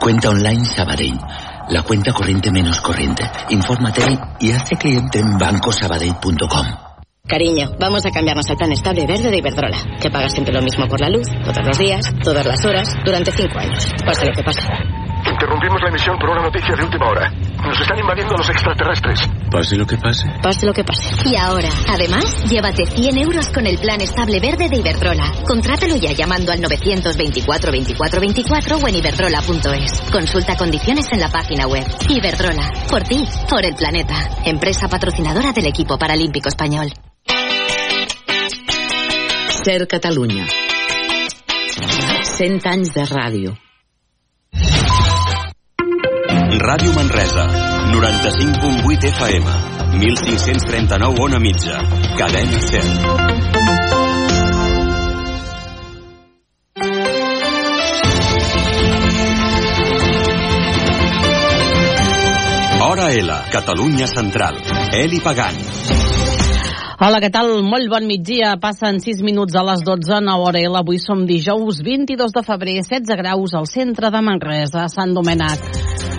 Cuenta online Sabadell. La cuenta corriente menos corriente. Infórmate y hazte cliente en bancosabadell.com. Cariño, vamos a cambiarnos al plan estable verde de Iberdrola, que paga siempre lo mismo por la luz, todos los días, todas las horas, durante cinco años. Pase lo que pase. Interrumpimos la emisión por una noticia de última hora. Nos están invadiendo los extraterrestres. Pase lo que pase. Pase lo que pase. Y ahora, además, llévate 100 euros con el plan estable verde de Iberdrola. Contrátalo ya llamando al 924 24 24 o en iberdrola.es. Consulta condiciones en la página web. Iberdrola, por ti, por el planeta. Empresa patrocinadora del equipo paralímpico español. Ser Catalunya. 100 anys de ràdio. Ràdio Manresa, 95.8 FM, 1539 on a mitja, cadena 100. Hora L, Catalunya Central. Eli Pagant. Hola, què tal? Molt bon migdia. Passen 6 minuts a les 12, 9 hora L. Avui som dijous 22 de febrer, 16 graus al centre de Manresa, Sant Domènec.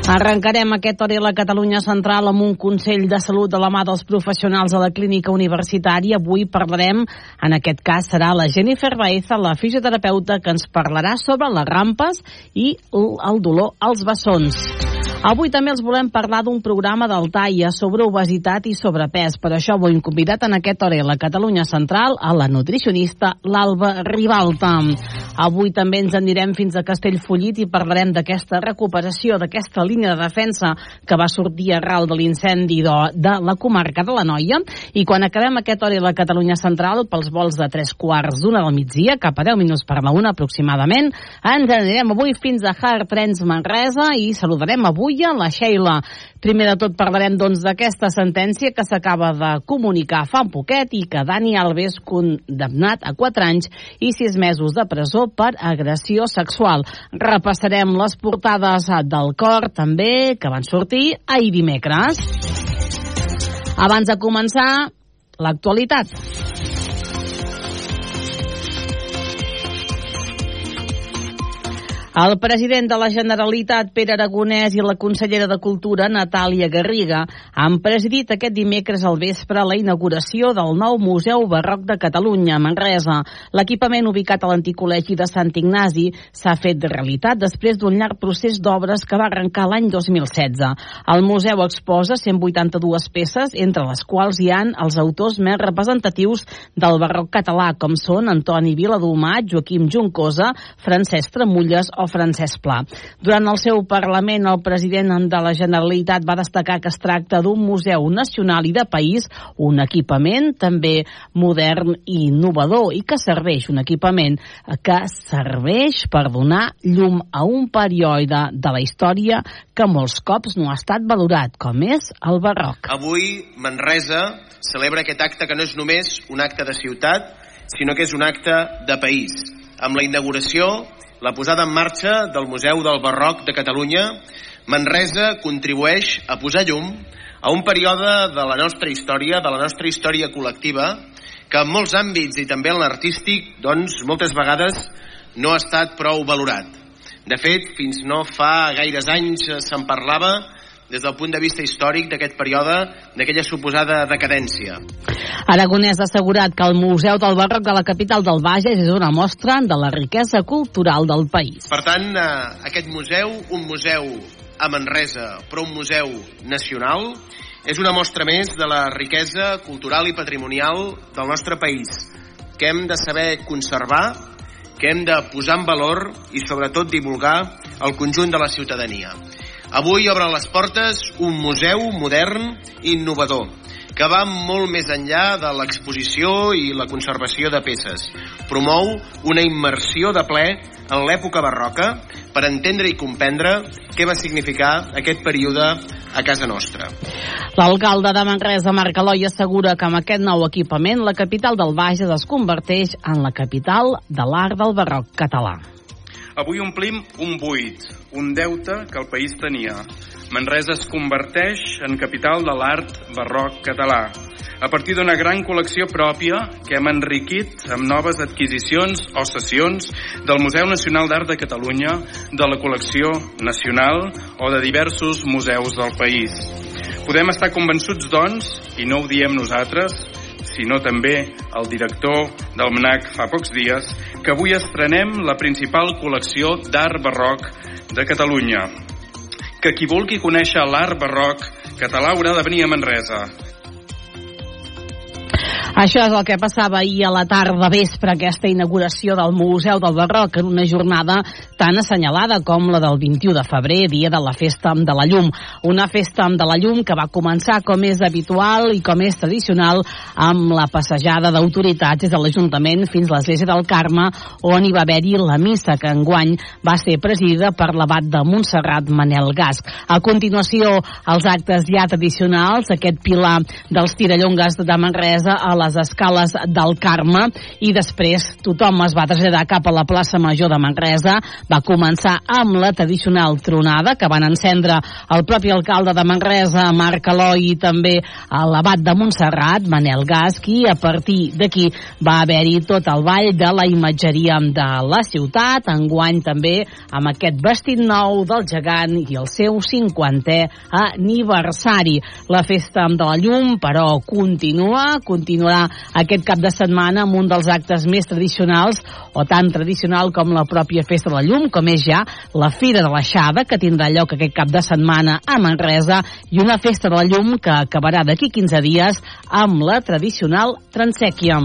Arrencarem aquest hora a la Catalunya Central amb un Consell de Salut de la mà dels professionals de la Clínica Universitària. Avui parlarem, en aquest cas serà la Jennifer Baeza, la fisioterapeuta, que ens parlarà sobre les rampes i el dolor als bessons. Avui també els volem parlar d'un programa del TAIA sobre obesitat i sobrepès. Per això avui hem convidat en aquest hora a la Catalunya Central a la nutricionista l'Alba Ribalta. Avui també ens anirem fins a Castellfollit i parlarem d'aquesta recuperació, d'aquesta línia de defensa que va sortir arrel de l'incendi de, de la comarca de la Noia. I quan acabem aquest hora a la Catalunya Central, pels vols de tres quarts d'una del migdia, cap a 10 minuts per la una aproximadament, ens anirem avui fins a Hard Trends Manresa i saludarem avui a la Sheila. Primer de tot parlarem doncs d'aquesta sentència que s'acaba de comunicar fa un poquet i que Dani Alves condemnat a 4 anys i 6 mesos de presó per agressió sexual. Repassarem les portades del cor també que van sortir ahir dimecres. Abans de començar, l'actualitat. El president de la Generalitat, Pere Aragonès, i la consellera de Cultura, Natàlia Garriga, han presidit aquest dimecres al vespre la inauguració del nou Museu Barroc de Catalunya, a Manresa. L'equipament ubicat a l'antic col·legi de Sant Ignasi s'ha fet de realitat després d'un llarg procés d'obres que va arrencar l'any 2016. El museu exposa 182 peces, entre les quals hi han els autors més representatius del barroc català, com són Antoni Viladomà, Joaquim Juncosa, Francesc Tramulles o Francesc Pla. Durant el seu Parlament, el president de la Generalitat va destacar que es tracta d'un museu nacional i de país, un equipament també modern i innovador i que serveix, un equipament que serveix per donar llum a un període de la història que molts cops no ha estat valorat, com és el barroc. Avui Manresa celebra aquest acte que no és només un acte de ciutat, sinó que és un acte de país. Amb la inauguració la posada en marxa del Museu del Barroc de Catalunya, Manresa contribueix a posar llum a un període de la nostra història, de la nostra història col·lectiva, que en molts àmbits i també en l'artístic, doncs, moltes vegades no ha estat prou valorat. De fet, fins no fa gaires anys se'n parlava des del punt de vista històric d'aquest període, d'aquella suposada decadència. Aragonès ha assegurat que el Museu del Barroc de la capital del Bages és una mostra de la riquesa cultural del país. Per tant, eh, aquest museu, un museu a Manresa, però un museu nacional, és una mostra més de la riquesa cultural i patrimonial del nostre país, que hem de saber conservar, que hem de posar en valor i sobretot divulgar al conjunt de la ciutadania. Avui obre les portes un museu modern i innovador que va molt més enllà de l'exposició i la conservació de peces. Promou una immersió de ple en l'època barroca per entendre i comprendre què va significar aquest període a casa nostra. L'alcalde de Manresa, Marc Eloi, assegura que amb aquest nou equipament la capital del Bages es converteix en la capital de l'art del barroc català. Avui omplim un buit, un deute que el país tenia. Manresa es converteix en capital de l'art barroc català. a partir d'una gran col·lecció pròpia que hem enriquit amb noves adquisicions o sessions del Museu Nacional d'Art de Catalunya, de la col·lecció nacional o de diversos museus del país. Podem estar convençuts, doncs, i no ho diem nosaltres, sinó també el director del MNAC fa pocs dies, que avui estrenem la principal col·lecció d'art barroc de Catalunya. Que qui vulgui conèixer l'art barroc català haurà de venir a Manresa, això és el que passava ahir a la tarda vespre, aquesta inauguració del Museu del Barroc, en una jornada tan assenyalada com la del 21 de febrer, dia de la Festa de la Llum. Una Festa de la Llum que va començar com és habitual i com és tradicional amb la passejada d'autoritats des de l'Ajuntament fins a l'Església del Carme, on hi va haver-hi la missa que enguany va ser presidida per l'abat de Montserrat Manel Gasc. A continuació, els actes ja tradicionals, aquest pilar dels tirallongues de Manresa a les escales del Carme i després tothom es va traslladar cap a la plaça Major de Manresa. Va començar amb la tradicional tronada que van encendre el propi alcalde de Manresa, Marc Eloi, i també l'abat de Montserrat, Manel Gasc, i a partir d'aquí va haver-hi tot el ball de la imatgeria de la ciutat, enguany també amb aquest vestit nou del gegant i el seu 50è aniversari. La festa de la llum, però, continua continuarà aquest cap de setmana amb un dels actes més tradicionals o tan tradicional com la pròpia Festa de la Llum, com és ja la Fira de l'Aixada, que tindrà lloc aquest cap de setmana a Manresa, i una Festa de la Llum que acabarà d'aquí 15 dies amb la tradicional Transèquia.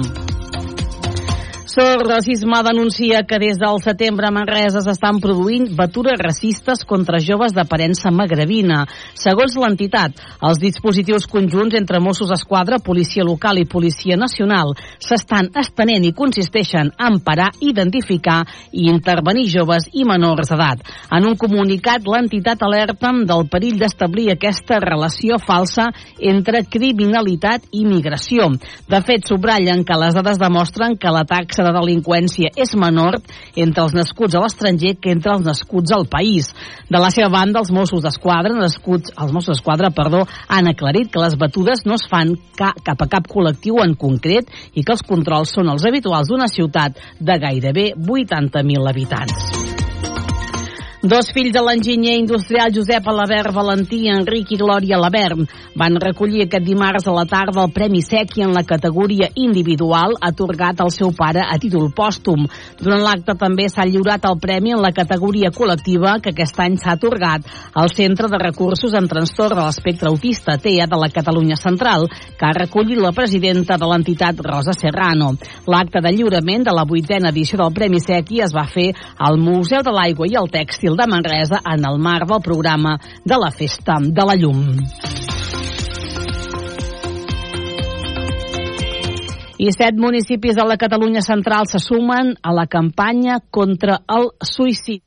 Sor Racisme denuncia que des del setembre a Manresa s'estan produint batures racistes contra joves d'aparença magrebina. Segons l'entitat, els dispositius conjunts entre Mossos d'Esquadra, Policia Local i Policia Nacional s'estan estenent i consisteixen en parar, identificar i intervenir joves i menors d'edat. En un comunicat, l'entitat alerta del perill d'establir aquesta relació falsa entre criminalitat i migració. De fet, subratllen que les dades demostren que la taxa de delinqüència és menor entre els nascuts a l'estranger que entre els nascuts al país. De la seva banda, els Mossos d'Esquadra, nascuts, els Mossos d'Esquadra, perdó, han aclarit que les batudes no es fan ca, cap a cap col·lectiu en concret i que els controls són els habituals d'una ciutat de gairebé 80.000 habitants. Dos fills de l'enginyer industrial Josep Alabert Valentí, Enric i Glòria Alabert van recollir aquest dimarts a la tarda el Premi Sequi en la categoria individual atorgat al seu pare a títol pòstum. Durant l'acte també s'ha lliurat el premi en la categoria col·lectiva que aquest any s'ha atorgat al Centre de Recursos en Trastorn de l'Espectre Autista TEA de la Catalunya Central, que ha recollit la presidenta de l'entitat Rosa Serrano. L'acte de lliurament de la vuitena edició del Premi Sequi es va fer al Museu de l'Aigua i el Tèxtil de Manresa en el marc del programa de la Festa de la Llum. I set municipis de la Catalunya central se sumen a la campanya contra el suïcidi.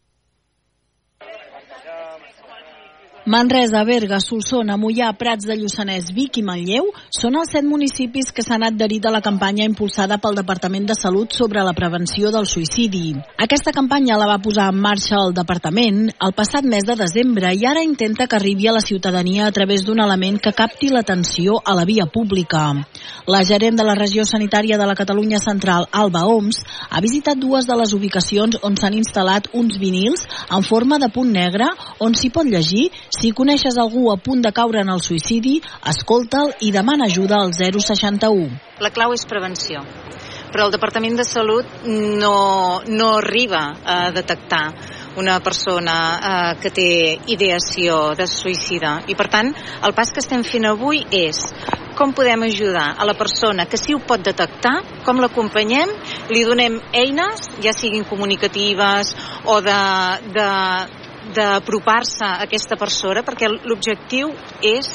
Manresa, Berga, Solsona, Mollà, Prats de Lluçanès, Vic i Manlleu són els set municipis que s'han adherit a la campanya impulsada pel Departament de Salut sobre la prevenció del suïcidi. Aquesta campanya la va posar en marxa el Departament el passat mes de desembre i ara intenta que arribi a la ciutadania a través d'un element que capti l'atenció a la via pública. La gerent de la regió sanitària de la Catalunya Central, Alba Oms, ha visitat dues de les ubicacions on s'han instal·lat uns vinils en forma de punt negre on s'hi pot llegir si coneixes algú a punt de caure en el suïcidi, escolta'l i demana ajuda al 061. La clau és prevenció però el Departament de Salut no, no arriba a detectar una persona eh, que té ideació de suïcida i per tant el pas que estem fent avui és com podem ajudar a la persona que sí ho pot detectar, com l'acompanyem, li donem eines, ja siguin comunicatives o de, de, d'apropar-se a aquesta persona perquè l'objectiu és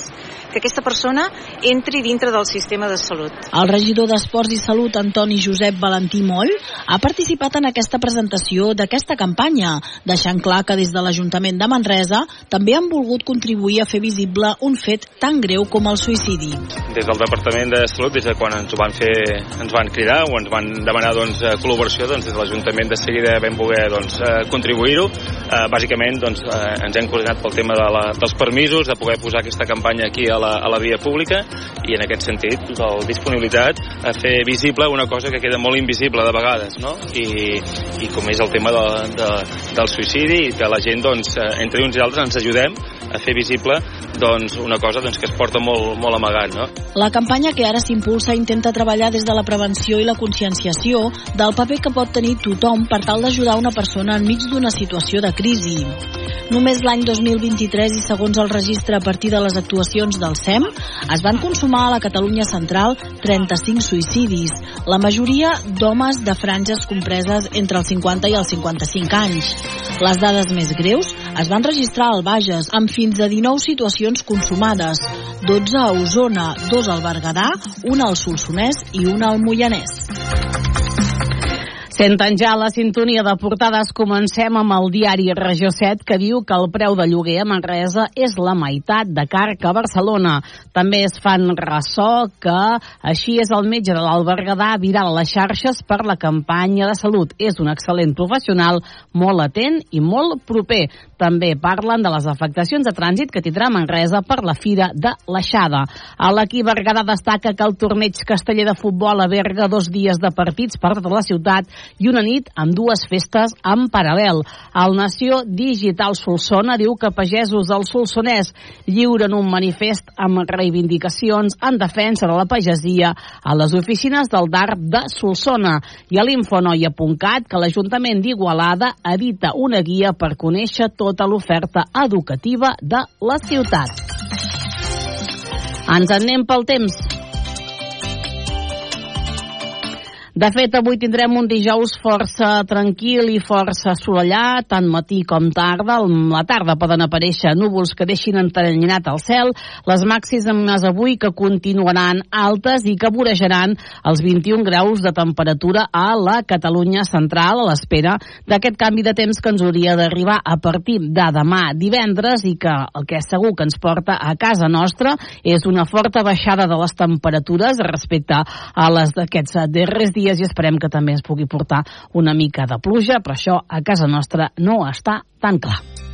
que aquesta persona entri dintre del sistema de salut. El regidor d'Esports i Salut, Antoni Josep Valentí Moll, ha participat en aquesta presentació d'aquesta campanya, deixant clar que des de l'Ajuntament de Manresa també han volgut contribuir a fer visible un fet tan greu com el suïcidi. Des del Departament de Salut, des de quan ens ho van fer, ens van cridar o ens van demanar doncs, col·laboració, doncs, des de l'Ajuntament de seguida vam voler doncs, contribuir-ho, eh, bàsicament doncs, eh, ens hem coordinat pel tema de la, dels permisos, de poder posar aquesta campanya aquí a la, a la via pública i en aquest sentit la disponibilitat a fer visible una cosa que queda molt invisible de vegades no? I, i com és el tema de, de, del suïcidi i que la gent doncs, entre uns i altres ens ajudem a fer visible doncs, una cosa doncs, que es porta molt, molt amagat. No? La campanya que ara s'impulsa intenta treballar des de la prevenció i la conscienciació del paper que pot tenir tothom per tal d'ajudar una persona enmig d'una situació de crisi. Només l'any 2023 i segons el registre a partir de les actuacions del SEM es van consumar a la Catalunya central 35 suïcidis, la majoria d'homes de franges compreses entre els 50 i els 55 anys. Les dades més greus es van registrar al Bages, amb fins a 19 situacions consumades, 12 a Osona, 2 al Berguedà, una al Solsonès i una al Moianès. Senten ja la sintonia de portades. Comencem amb el diari Regió 7 que diu que el preu de lloguer a Manresa és la meitat de car que a Barcelona. També es fan ressò que així és el metge de l'Albergadà viral les xarxes per la campanya de salut. És un excel·lent professional, molt atent i molt proper. També parlen de les afectacions de trànsit que tindrà Manresa per la Fira de l'Aixada. A l'equip Berguedà destaca que el torneig casteller de futbol a Berga dos dies de partits per tota la ciutat i una nit amb dues festes en paral·lel. El Nació Digital Solsona diu que pagesos del Solsonès lliuren un manifest amb reivindicacions en defensa de la pagesia a les oficines del DARP de Solsona i a l'infonoia.cat que l'Ajuntament d'Igualada edita una guia per conèixer tota l'oferta educativa de la ciutat. Ens en anem pel temps. De fet, avui tindrem un dijous força tranquil i força assolellat, tant matí com tarda. La tarda poden aparèixer núvols que deixin enteranyinat el cel, les màximes avui que continuaran altes i que vorejaran els 21 graus de temperatura a la Catalunya central a l'espera d'aquest canvi de temps que ens hauria d'arribar a partir de demà divendres i que el que és segur que ens porta a casa nostra és una forta baixada de les temperatures respecte a les d'aquests darrers dies dies i esperem que també ens pugui portar una mica de pluja, però això a casa nostra no està tan clar.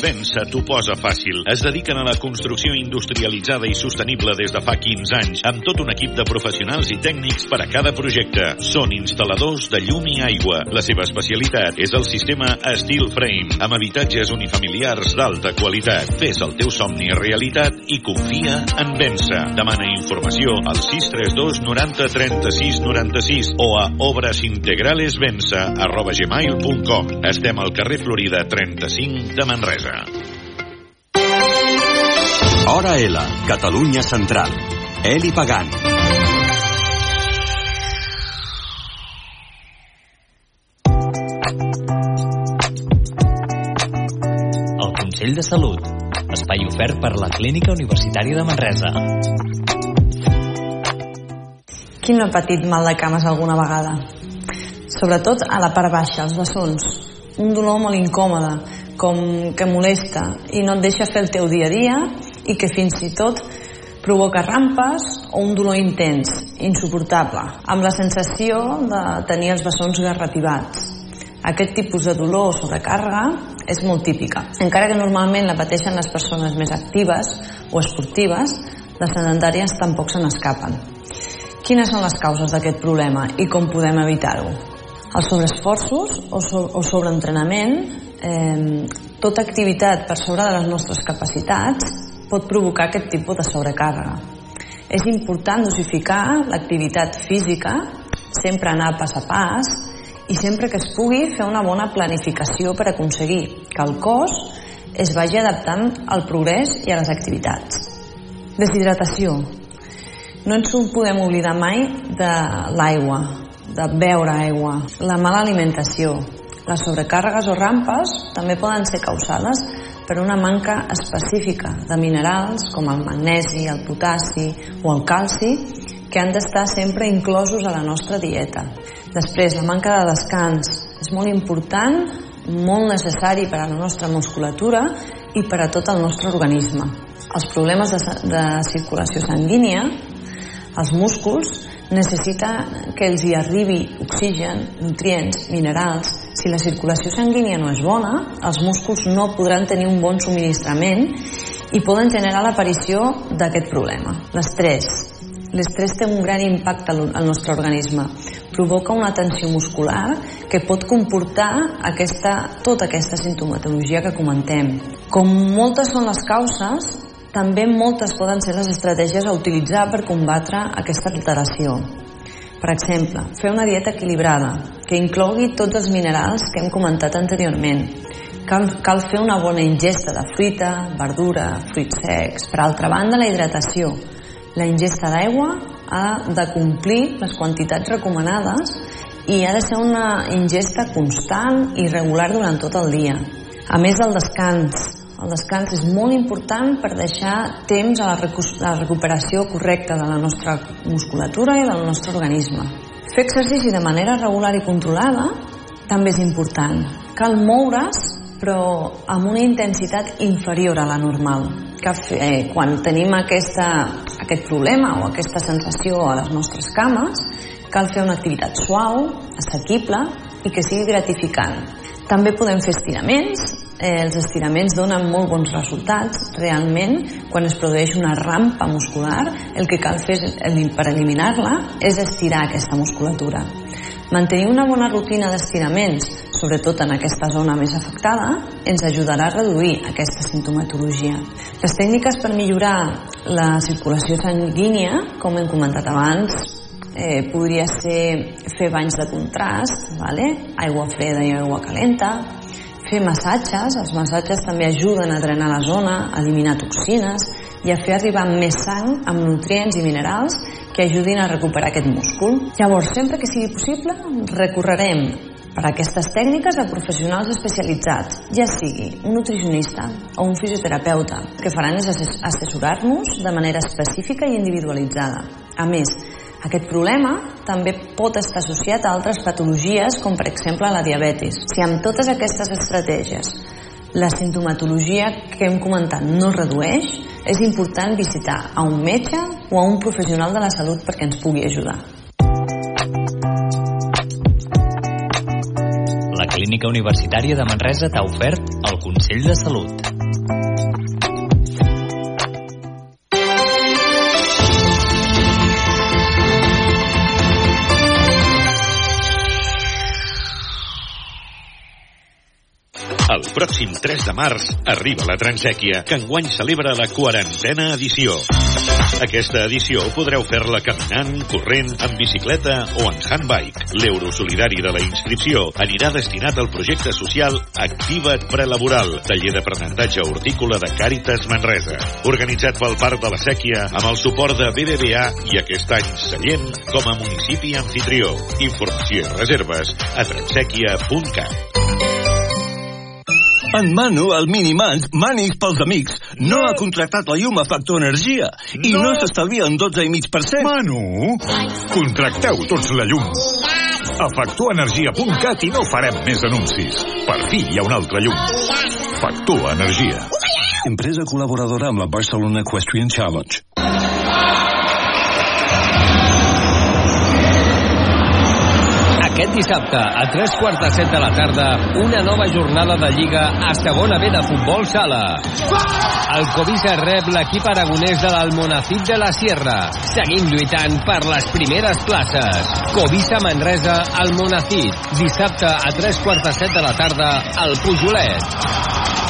Vença t'ho posa fàcil. Es dediquen a la construcció industrialitzada i sostenible des de fa 15 anys, amb tot un equip de professionals i tècnics per a cada projecte. Són instal·ladors de llum i aigua. La seva especialitat és el sistema Steel Frame, amb habitatges unifamiliars d'alta qualitat. Fes el teu somni realitat i confia en Vença. Demana informació al 632 90 36 96 o a obrasintegralesvença arroba gmail.com. Estem al carrer Florida 35 de Manresa. Hora L, Catalunya Central. Eli Pagant. El Consell de Salut. Espai ofert per la Clínica Universitària de Manresa. Qui no ha patit mal de cames alguna vegada? Sobretot a la part baixa, als bessons. Un dolor molt incòmode, com que molesta i no et deixa fer el teu dia a dia i que fins i tot provoca rampes o un dolor intens, insuportable, amb la sensació de tenir els bessons garrativats. Aquest tipus de dolor o sobrecàrrega és molt típica. Encara que normalment la pateixen les persones més actives o esportives, les sedentàries tampoc se n'escapen. Quines són les causes d'aquest problema i com podem evitar-ho? Els sobreesforços o, so o sobreentrenament, eh, tota activitat per sobre de les nostres capacitats pot provocar aquest tipus de sobrecàrrega. És important dosificar l'activitat física, sempre anar pas a pas, i sempre que es pugui fer una bona planificació per aconseguir que el cos es vagi adaptant al progrés i a les activitats. Deshidratació. No ens podem oblidar mai de l'aigua, de beure aigua, la mala alimentació. Les sobrecàrregues o rampes també poden ser causades per una manca específica de minerals com el magnesi, el potassi o el calci que han d'estar sempre inclosos a la nostra dieta. Després, la manca de descans és molt important, molt necessari per a la nostra musculatura i per a tot el nostre organisme. Els problemes de, de circulació sanguínia, els músculs, necessita que els hi arribi oxigen, nutrients, minerals. Si la circulació sanguínia no és bona, els músculs no podran tenir un bon subministrament i poden generar l'aparició d'aquest problema, l'estrès. L'estrès té un gran impacte al nostre organisme. Provoca una tensió muscular que pot comportar aquesta, tota aquesta sintomatologia que comentem. Com moltes són les causes, també moltes poden ser les estratègies a utilitzar per combatre aquesta alteració. Per exemple, fer una dieta equilibrada, que inclogui tots els minerals que hem comentat anteriorment. Cal, cal fer una bona ingesta de fruita, verdura, fruits secs. Per altra banda, la hidratació. La ingesta d'aigua ha de complir les quantitats recomanades i ha de ser una ingesta constant i regular durant tot el dia. A més del descans, el descans és molt important per deixar temps a la, recuperació correcta de la nostra musculatura i del nostre organisme. Fer exercici de manera regular i controlada també és important. Cal moure's, però amb una intensitat inferior a la normal. Que eh, quan tenim aquesta, aquest problema o aquesta sensació a les nostres cames, cal fer una activitat suau, assequible i que sigui gratificant. També podem fer estiraments, eh, els estiraments donen molt bons resultats. Realment, quan es produeix una rampa muscular, el que cal fer per eliminar-la és estirar aquesta musculatura. Mantenir una bona rutina d'estiraments, sobretot en aquesta zona més afectada, ens ajudarà a reduir aquesta sintomatologia. Les tècniques per millorar la circulació sanguínia, com hem comentat abans, eh, podria ser fer banys de contrast, vale? aigua freda i aigua calenta, fer massatges, els massatges també ajuden a drenar la zona, a eliminar toxines i a fer arribar més sang amb nutrients i minerals que ajudin a recuperar aquest múscul. Llavors, sempre que sigui possible, recorrerem per aquestes tècniques a professionals especialitzats, ja sigui un nutricionista o un fisioterapeuta. El que faran és assessorar-nos de manera específica i individualitzada. A més, aquest problema també pot estar associat a altres patologies, com per exemple la diabetis. Si amb totes aquestes estratègies la sintomatologia que hem comentat no es redueix, és important visitar a un metge o a un professional de la salut perquè ens pugui ajudar. La Clínica Universitària de Manresa t'ha ofert el Consell de Salut. Pròxim 3 de març arriba la Transèquia, que enguany celebra la quarantena edició. Aquesta edició podreu fer-la caminant, corrent, en bicicleta o en handbike. L'euro solidari de la inscripció anirà destinat al projecte social Activa't Prelaboral, taller d'aprenentatge hortícola de Càritas Manresa, organitzat pel Parc de la Sèquia amb el suport de BBVA i aquest any Sallent com a municipi anfitrió. Informació i reserves a transèquia.cat. En Manu, el Minimans, Manis pels amics, no, no ha contractat la llum a Factor Energia i no, no s'estalvia en 12,5%. Manu, contracteu tots la llum. A factorenergia.cat i no farem més anuncis. Per fi hi ha una altra llum. Factor Energia. Empresa col·laboradora amb la Barcelona Equestrian Challenge. Aquest dissabte, a tres quarts de set de la tarda, una nova jornada de Lliga a segona B de futbol sala. El Covisa rep l'equip aragonès de l'Almonacid de la Sierra. Seguim lluitant per les primeres places. Covisa Manresa, Almonacid. Dissabte a tres quarts de set de la tarda, al Pujolet.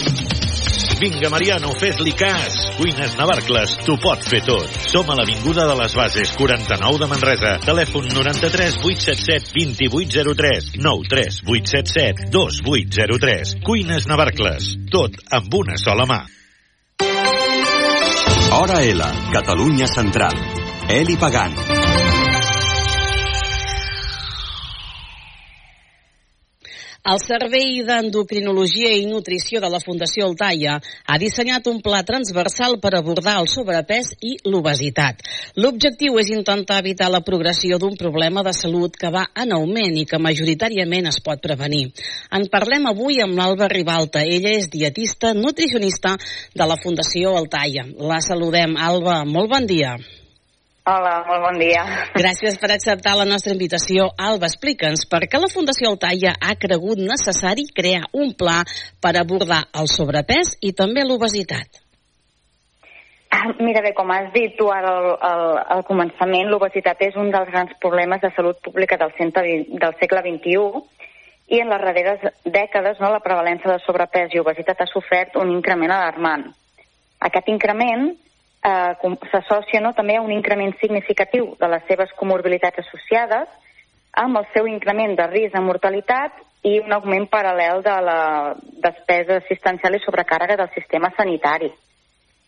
Vinga, Mariano, fes-li cas. Cuines Navarcles, t'ho pot fer tot. Som a l'Avinguda de les Bases, 49 de Manresa. Telèfon 93 877 2803 93 877 2803. Cuines Navarcles, tot amb una sola mà. Hora L, Catalunya Central. Eli Pagant. El Servei d'Endocrinologia i Nutrició de la Fundació Altaia ha dissenyat un pla transversal per abordar el sobrepès i l'obesitat. L'objectiu és intentar evitar la progressió d'un problema de salut que va en augment i que majoritàriament es pot prevenir. En parlem avui amb l'Alba Ribalta. Ella és dietista nutricionista de la Fundació Altaia. La saludem. Alba, molt bon dia. Hola, molt bon dia. Gràcies per acceptar la nostra invitació. Alba, explica'ns per què la Fundació Altaia ha cregut necessari crear un pla per abordar el sobrepès i també l'obesitat. Ah, Mira bé, com has dit tu ara al, al, al començament, l'obesitat és un dels grans problemes de salut pública del, centre, del segle XXI i en les darreres dècades no, la prevalença de sobrepès i obesitat ha sofert un increment alarmant. Aquest increment eh, s'associa no, també a un increment significatiu de les seves comorbilitats associades amb el seu increment de risc de mortalitat i un augment paral·lel de la despesa assistencial i sobrecàrrega del sistema sanitari.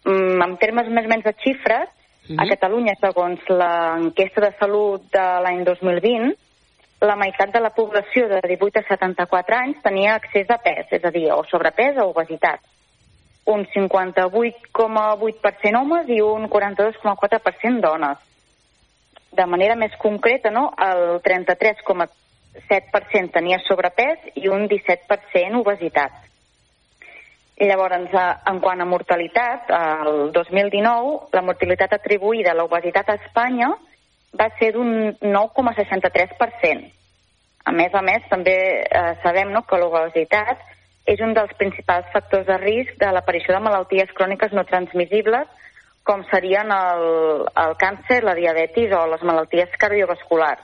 Mm, en termes més o menys de xifres, a Catalunya, segons l'enquesta de salut de l'any 2020, la meitat de la població de 18 a 74 anys tenia excés de pes, és a dir, o sobrepès o obesitat. Un 58,8% homes i un 42,4% dones. De manera més concreta, no? el 33,7% tenia sobrepès i un 17% obesitat. Llavors, eh, en quant a mortalitat, el 2019, la mortalitat atribuïda a l'obesitat a Espanya va ser d'un 9,63%. A més a més, també eh, sabem no, que l'obesitat és un dels principals factors de risc de l'aparició de malalties cròniques no transmissibles, com serien el, el càncer, la diabetis o les malalties cardiovasculars.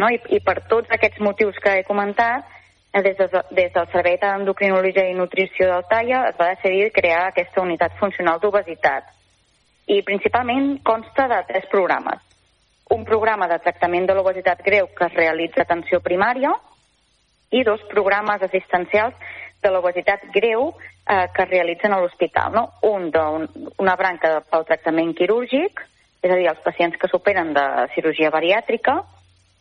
No? I, I per tots aquests motius que he comentat, eh, des, de, des del Servei d'Endocrinologia i Nutrició del TAIA es va decidir crear aquesta unitat funcional d'obesitat. I principalment consta de tres programes. Un programa de tractament de l'obesitat greu que es realitza a atenció primària i dos programes assistencials de l'obesitat greu eh, que es realitzen a l'hospital. No? Un d'una branca de, pel tractament quirúrgic, és a dir, els pacients que superen de cirurgia bariàtrica,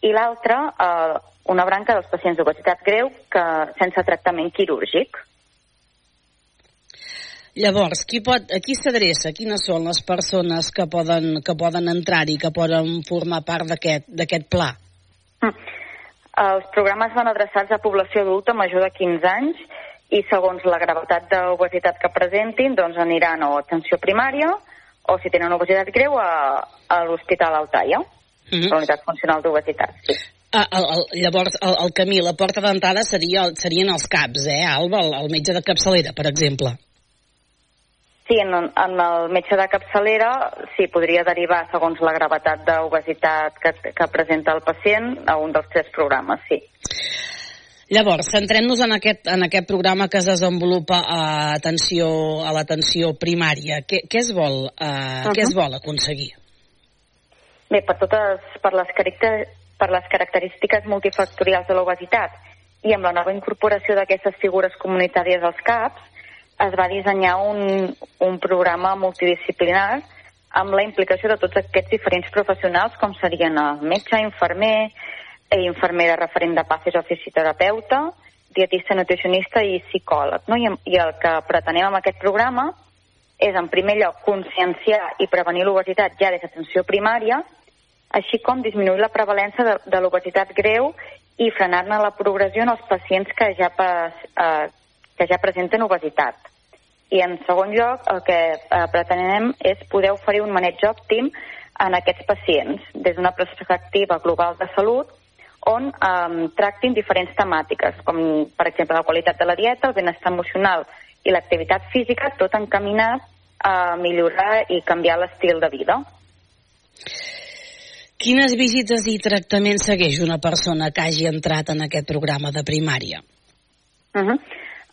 i l'altra eh, una branca dels pacients d'obesitat greu que sense tractament quirúrgic. Llavors, qui pot, a qui s'adreça? Quines són les persones que poden, que poden entrar-hi, que poden formar part d'aquest pla? Els programes van adreçats a població adulta major de 15 anys i segons la gravetat d'obesitat que presentin, doncs aniran o a atenció primària o si tenen obesitat greu a, a l'Hospital Altaia, Mhm. la unitat funcional d'obesitat. Sí. Ah, el, el, llavors, el, el camí, la porta d'entrada seria, serien els CAPs, eh, Alba? El, el metge de capçalera, per exemple. Sí, en, en el metge de capçalera sí, podria derivar, segons la gravetat d'obesitat que, que presenta el pacient, a un dels tres programes, sí. Llavors, centrem-nos en, aquest, en aquest programa que es desenvolupa a, atenció, a l'atenció primària. Què, què, es vol, uh, què es vol aconseguir? Bé, per totes, per les, caracter, per les característiques multifactorials de l'obesitat i amb la nova incorporació d'aquestes figures comunitàries als CAPs, es va dissenyar un, un programa multidisciplinar amb la implicació de tots aquests diferents professionals, com serien el metge, infermer, eh, infermera referent de passes o fisioterapeuta, dietista, nutricionista i psicòleg. No? I, I el que pretenem amb aquest programa és, en primer lloc, conscienciar i prevenir l'obesitat ja des d'atenció primària, així com disminuir la prevalença de, de l'obesitat greu i frenar-ne la progressió en els pacients que ja, pas, eh, que ja presenten obesitat. I en segon lloc, el que eh, pretenem és poder oferir un maneig òptim en aquests pacients des d'una perspectiva global de salut on eh, tractin diferents temàtiques, com per exemple la qualitat de la dieta, el benestar emocional i l'activitat física, tot encaminat a millorar i canviar l'estil de vida. Quines visites i tractaments segueix una persona que hagi entrat en aquest programa de primària? Uh -huh.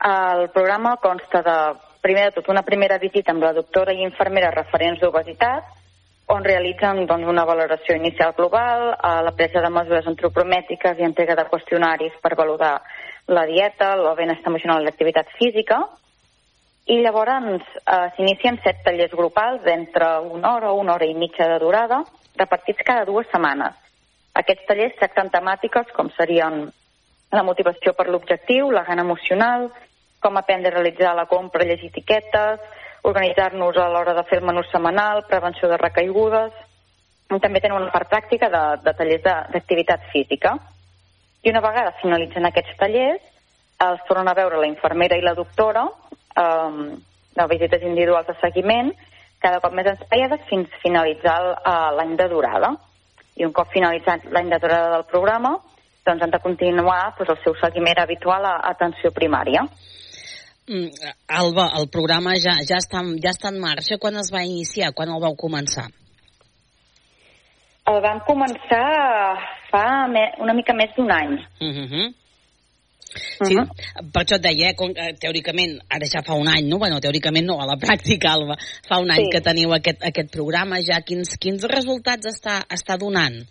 El programa consta de, primer de tot, una primera visita amb la doctora i infermera referents d'obesitat, on realitzen doncs, una valoració inicial global, a la presa de mesures antropomètriques i entrega de qüestionaris per valorar la dieta, el benestar emocional i l'activitat física, i llavors eh, s'inicien set tallers grupals d'entre una hora o una hora i mitja de durada, repartits cada dues setmanes. Aquests tallers tracten temàtiques com serien la motivació per l'objectiu, la gana emocional, com aprendre a realitzar la compra, llegir etiquetes, organitzar-nos a l'hora de fer el menú setmanal, prevenció de recaigudes. També tenen una part pràctica de, de tallers d'activitat física. I una vegada finalitzen aquests tallers, els tornen a veure la infermera i la doctora, eh, de visites individuals de seguiment, cada cop més espaiades fins finalitzar l'any de durada. I un cop finalitzat l'any de durada del programa, doncs han de continuar doncs, el seu seguiment habitual a atenció primària. Mm, Alba, el programa ja, ja, està, ja està en marxa. Quan es va iniciar? Quan el vau començar? El vam començar fa me, una mica més d'un any. Uh -huh. Sí, uh -huh. per això et deia, eh, com, eh, teòricament, ara ja fa un any, no? Bueno, teòricament no, a la pràctica, Alba, fa un any Sí. que teniu aquest, aquest programa ja. Quins, quins resultats està, està donant?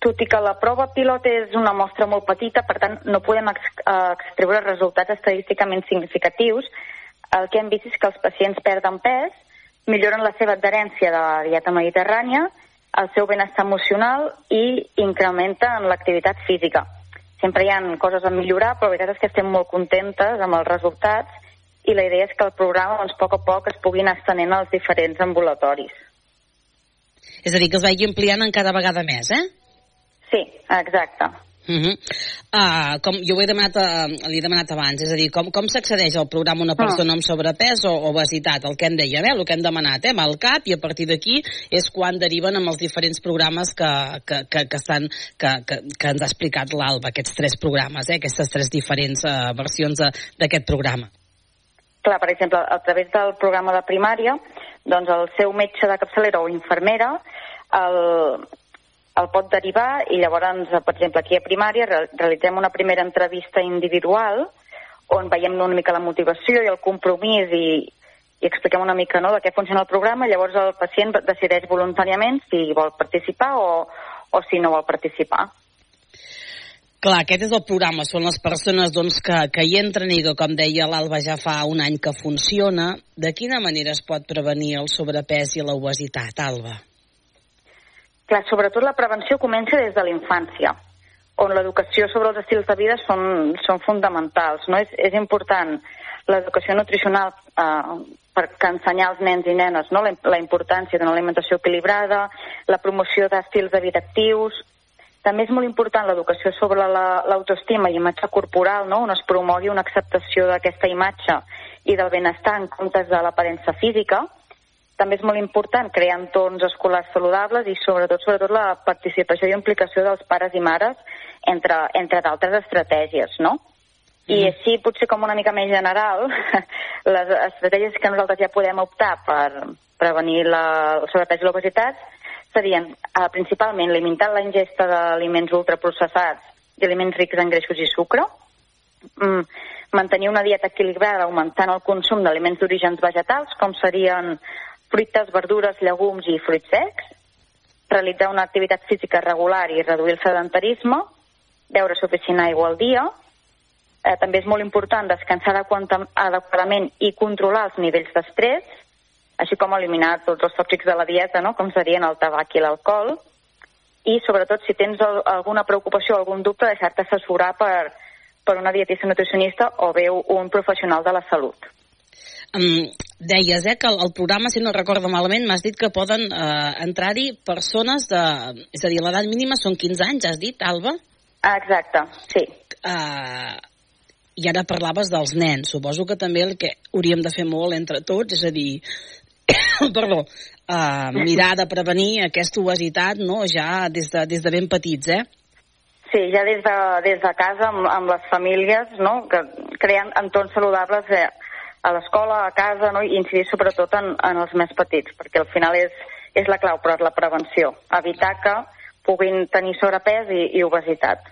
Tot i que la prova pilot és una mostra molt petita, per tant no podem ex eh, extreure resultats estadísticament significatius, el que hem vist és que els pacients perden pes, milloren la seva adherència de la dieta mediterrània, el seu benestar emocional i incrementen l'activitat física. Sempre hi ha coses a millorar, però la veritat és que estem molt contentes amb els resultats i la idea és que el programa, doncs, a poc a poc, es pugui anar estenent als diferents ambulatoris. És a dir, que es vagi ampliant en cada vegada més, eh? Sí, exacte. Uh -huh. uh, com jo ho he demanat, uh, li he demanat abans, és a dir, com, com s'accedeix al programa una persona amb sobrepès o obesitat? El que em deia, eh, el que hem demanat, eh, amb el CAP, i a partir d'aquí és quan deriven amb els diferents programes que, que, que, que, estan, que, que, que ens ha explicat l'Alba, aquests tres programes, eh, aquestes tres diferents uh, versions de- d'aquest programa. Clar, per exemple, a través del programa de primària, doncs el seu metge de capçalera o infermera el, el pot derivar i llavors, per exemple, aquí a primària re- realitzem una primera entrevista individual on veiem una mica la motivació i el compromís i, i expliquem una mica no, de què funciona el programa llavors el pacient decideix voluntàriament si vol participar o, o si no vol participar. Clar, aquest és el programa, són les persones doncs, que, que hi entren i que, com deia l'Alba, ja fa un any que funciona. De quina manera es pot prevenir el sobrepès i l'obesitat, Alba? Clar, sobretot la prevenció comença des de la infància, on l'educació sobre els estils de vida són, són fonamentals. No? És, és important l'educació nutricional eh, per ensenyar als nens i nenes no? la, la importància d'una alimentació equilibrada, la promoció d'estils de vida actius, també és molt important l'educació sobre la- l'autoestima i imatge corporal, no? on es promogui una acceptació d'aquesta imatge i del benestar en comptes de l'aparença física. També és molt important crear entorns escolars saludables i sobretot sobretot la participació i implicació dels pares i mares entre, entre d'altres estratègies, no? I així, potser com una mica més general, les estratègies que nosaltres ja podem optar per prevenir la, el sobrepès i l'obesitat serien eh, principalment limitar la ingesta d'aliments ultraprocessats i aliments rics en greixos i sucre, mm, mantenir una dieta equilibrada augmentant el consum d'aliments d'orígens vegetals, com serien fruites, verdures, llegums i fruits secs, realitzar una activitat física regular i reduir el sedentarisme, beure suficient aigua al dia, eh, també és molt important descansar adequadament i controlar els nivells d'estrès, així com eliminar tots els tòxics de la dieta, no? com serien el tabac i l'alcohol, i sobretot si tens al- alguna preocupació o algun dubte, deixar-te assessorar per, per una dietista nutricionista o bé un professional de la salut. Um, deies, eh, que el, el programa, si no recordo malament, m'has dit que poden eh, entrar-hi persones de... És a dir, l'edat mínima són 15 anys, has dit, Alba? Exacte, sí. Uh, I ara parlaves dels nens. Suposo que també el que hauríem de fer molt entre tots, és a dir, perdó, uh, mirar de prevenir aquesta obesitat no? ja des de, des de ben petits, eh? Sí, ja des de, des de casa, amb, amb les famílies, no? que creen entorns saludables eh, a l'escola, a casa, no? i incidir sobretot en, en els més petits, perquè al final és, és la clau per la prevenció, evitar que puguin tenir sobrepès i, i obesitat.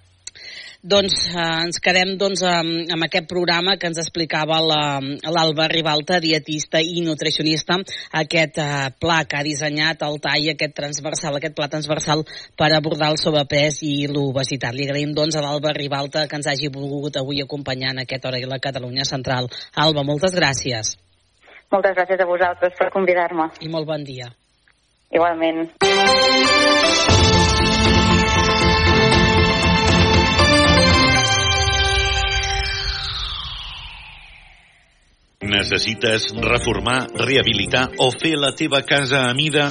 Doncs eh, ens quedem doncs, amb, amb aquest programa que ens explicava l'Alba Ribalta, dietista i nutricionista, aquest eh, pla que ha dissenyat el tall, aquest transversal, aquest pla transversal per abordar el sobrepès i l'obesitat. Li agraïm doncs a l'Alba Ribalta que ens hagi volgut avui acompanyar en aquesta hora i la Catalunya Central. Alba, moltes gràcies. Moltes gràcies a vosaltres per convidar-me. I molt bon dia. Igualment. Necessites reformar, rehabilitar o fer la teva casa a mida?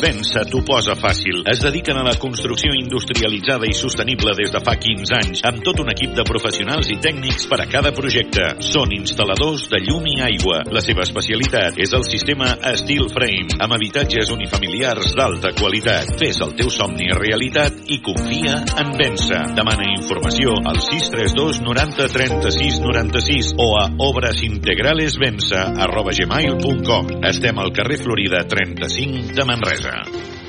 Vença t'ho posa fàcil. Es dediquen a la construcció industrialitzada i sostenible des de fa 15 anys, amb tot un equip de professionals i tècnics per a cada projecte. Són instal·ladors de llum i aigua. La seva especialitat és el sistema Steel Frame, amb habitatges unifamiliars d'alta qualitat. Fes el teu somni realitat i confia en Vença. Demana informació al 632 90 36 96 o a obrasintegralesvença arroba gmail.com. Estem al carrer Florida 35 de Manresa. Yeah.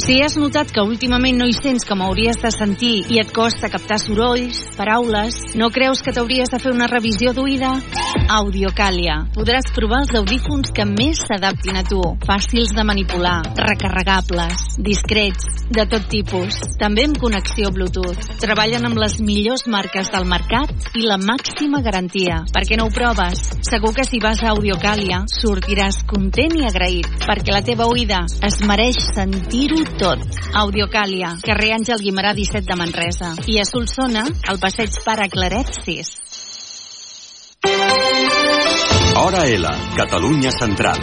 Si has notat que últimament no hi sents com hauries de sentir i et costa captar sorolls, paraules, no creus que t'hauries de fer una revisió d'oïda? Audiocàlia. Podràs provar els audífons que més s'adaptin a tu. Fàcils de manipular, recarregables, discrets, de tot tipus. També amb connexió Bluetooth. Treballen amb les millors marques del mercat i la màxima garantia. Per què no ho proves? Segur que si vas a Audiocàlia sortiràs content i agraït, perquè la teva oïda es mereix sentir-ho tot. Audiocàlia, carrer Àngel Guimarà 17 de Manresa. I a Solsona, al passeig Pare Claret 6. Hora L, Catalunya Central.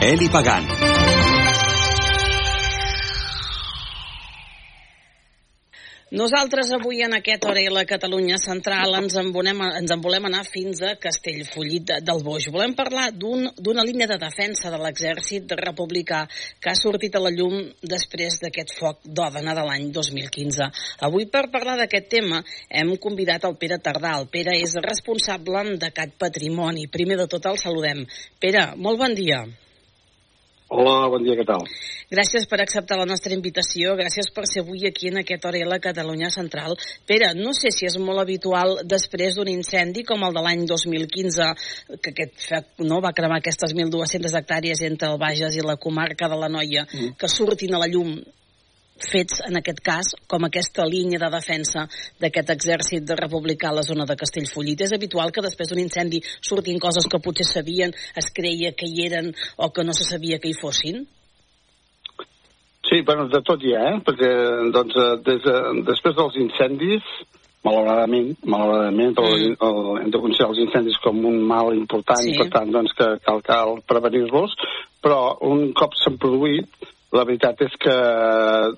Eli Pagant. Nosaltres avui en aquest hora i la Catalunya Central ens en, volem, ens en volem anar fins a Castellfollit del Boix. Volem parlar d'una un, línia de defensa de l'exèrcit republicà que ha sortit a la llum després d'aquest foc d'Òdena de l'any 2015. Avui per parlar d'aquest tema hem convidat el Pere Tardà. El Pere és responsable de Cat Patrimoni. Primer de tot el saludem. Pere, molt bon dia. Hola, bon dia, què tal? Gràcies per acceptar la nostra invitació, gràcies per ser avui aquí en aquest hora a la Catalunya Central. Pere, no sé si és molt habitual després d'un incendi com el de l'any 2015, que aquest no, va cremar aquestes 1.200 hectàrees entre el Bages i la comarca de la Noia, mm. que surtin a la llum fets, en aquest cas, com aquesta línia de defensa d'aquest exèrcit de republicà a la zona de Castellfollit. És habitual que després d'un incendi surtin coses que potser sabien, es creia que hi eren o que no se sabia que hi fossin? Sí, bueno, de tot hi ha, eh? perquè doncs, eh, des de, després dels incendis, malauradament, malauradament, però mm. el, hem de considerar els incendis com un mal important, sí. per tant, doncs, que cal, cal prevenir-los, però un cop s'han produït, la veritat és que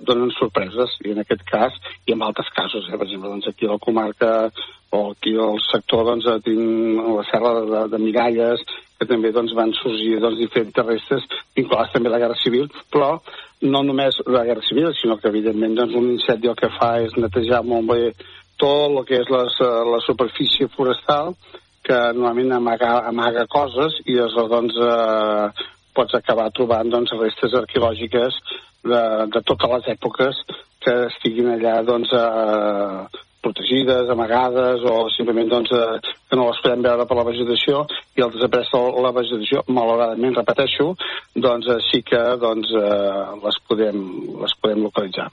donen sorpreses, i en aquest cas, i en altres casos, eh? per exemple, doncs aquí a la comarca o aquí al sector, doncs, tinc la serra de, de Miralles, que també doncs, van sorgir doncs, diferents terrestres, vinculats també a la Guerra Civil, però no només la Guerra Civil, sinó que, evidentment, doncs, un incendi el que fa és netejar molt bé tot el que és les, la superfície forestal, que normalment amaga, amaga coses i aleshores doncs, eh, pots acabar trobant doncs, restes arqueològiques de, de totes les èpoques que estiguin allà doncs, eh, protegides, amagades o simplement doncs, eh, que no les podem veure per la vegetació i el desaparèixer la vegetació, malauradament, repeteixo, doncs eh, sí que doncs, eh, les, podem, les podem localitzar.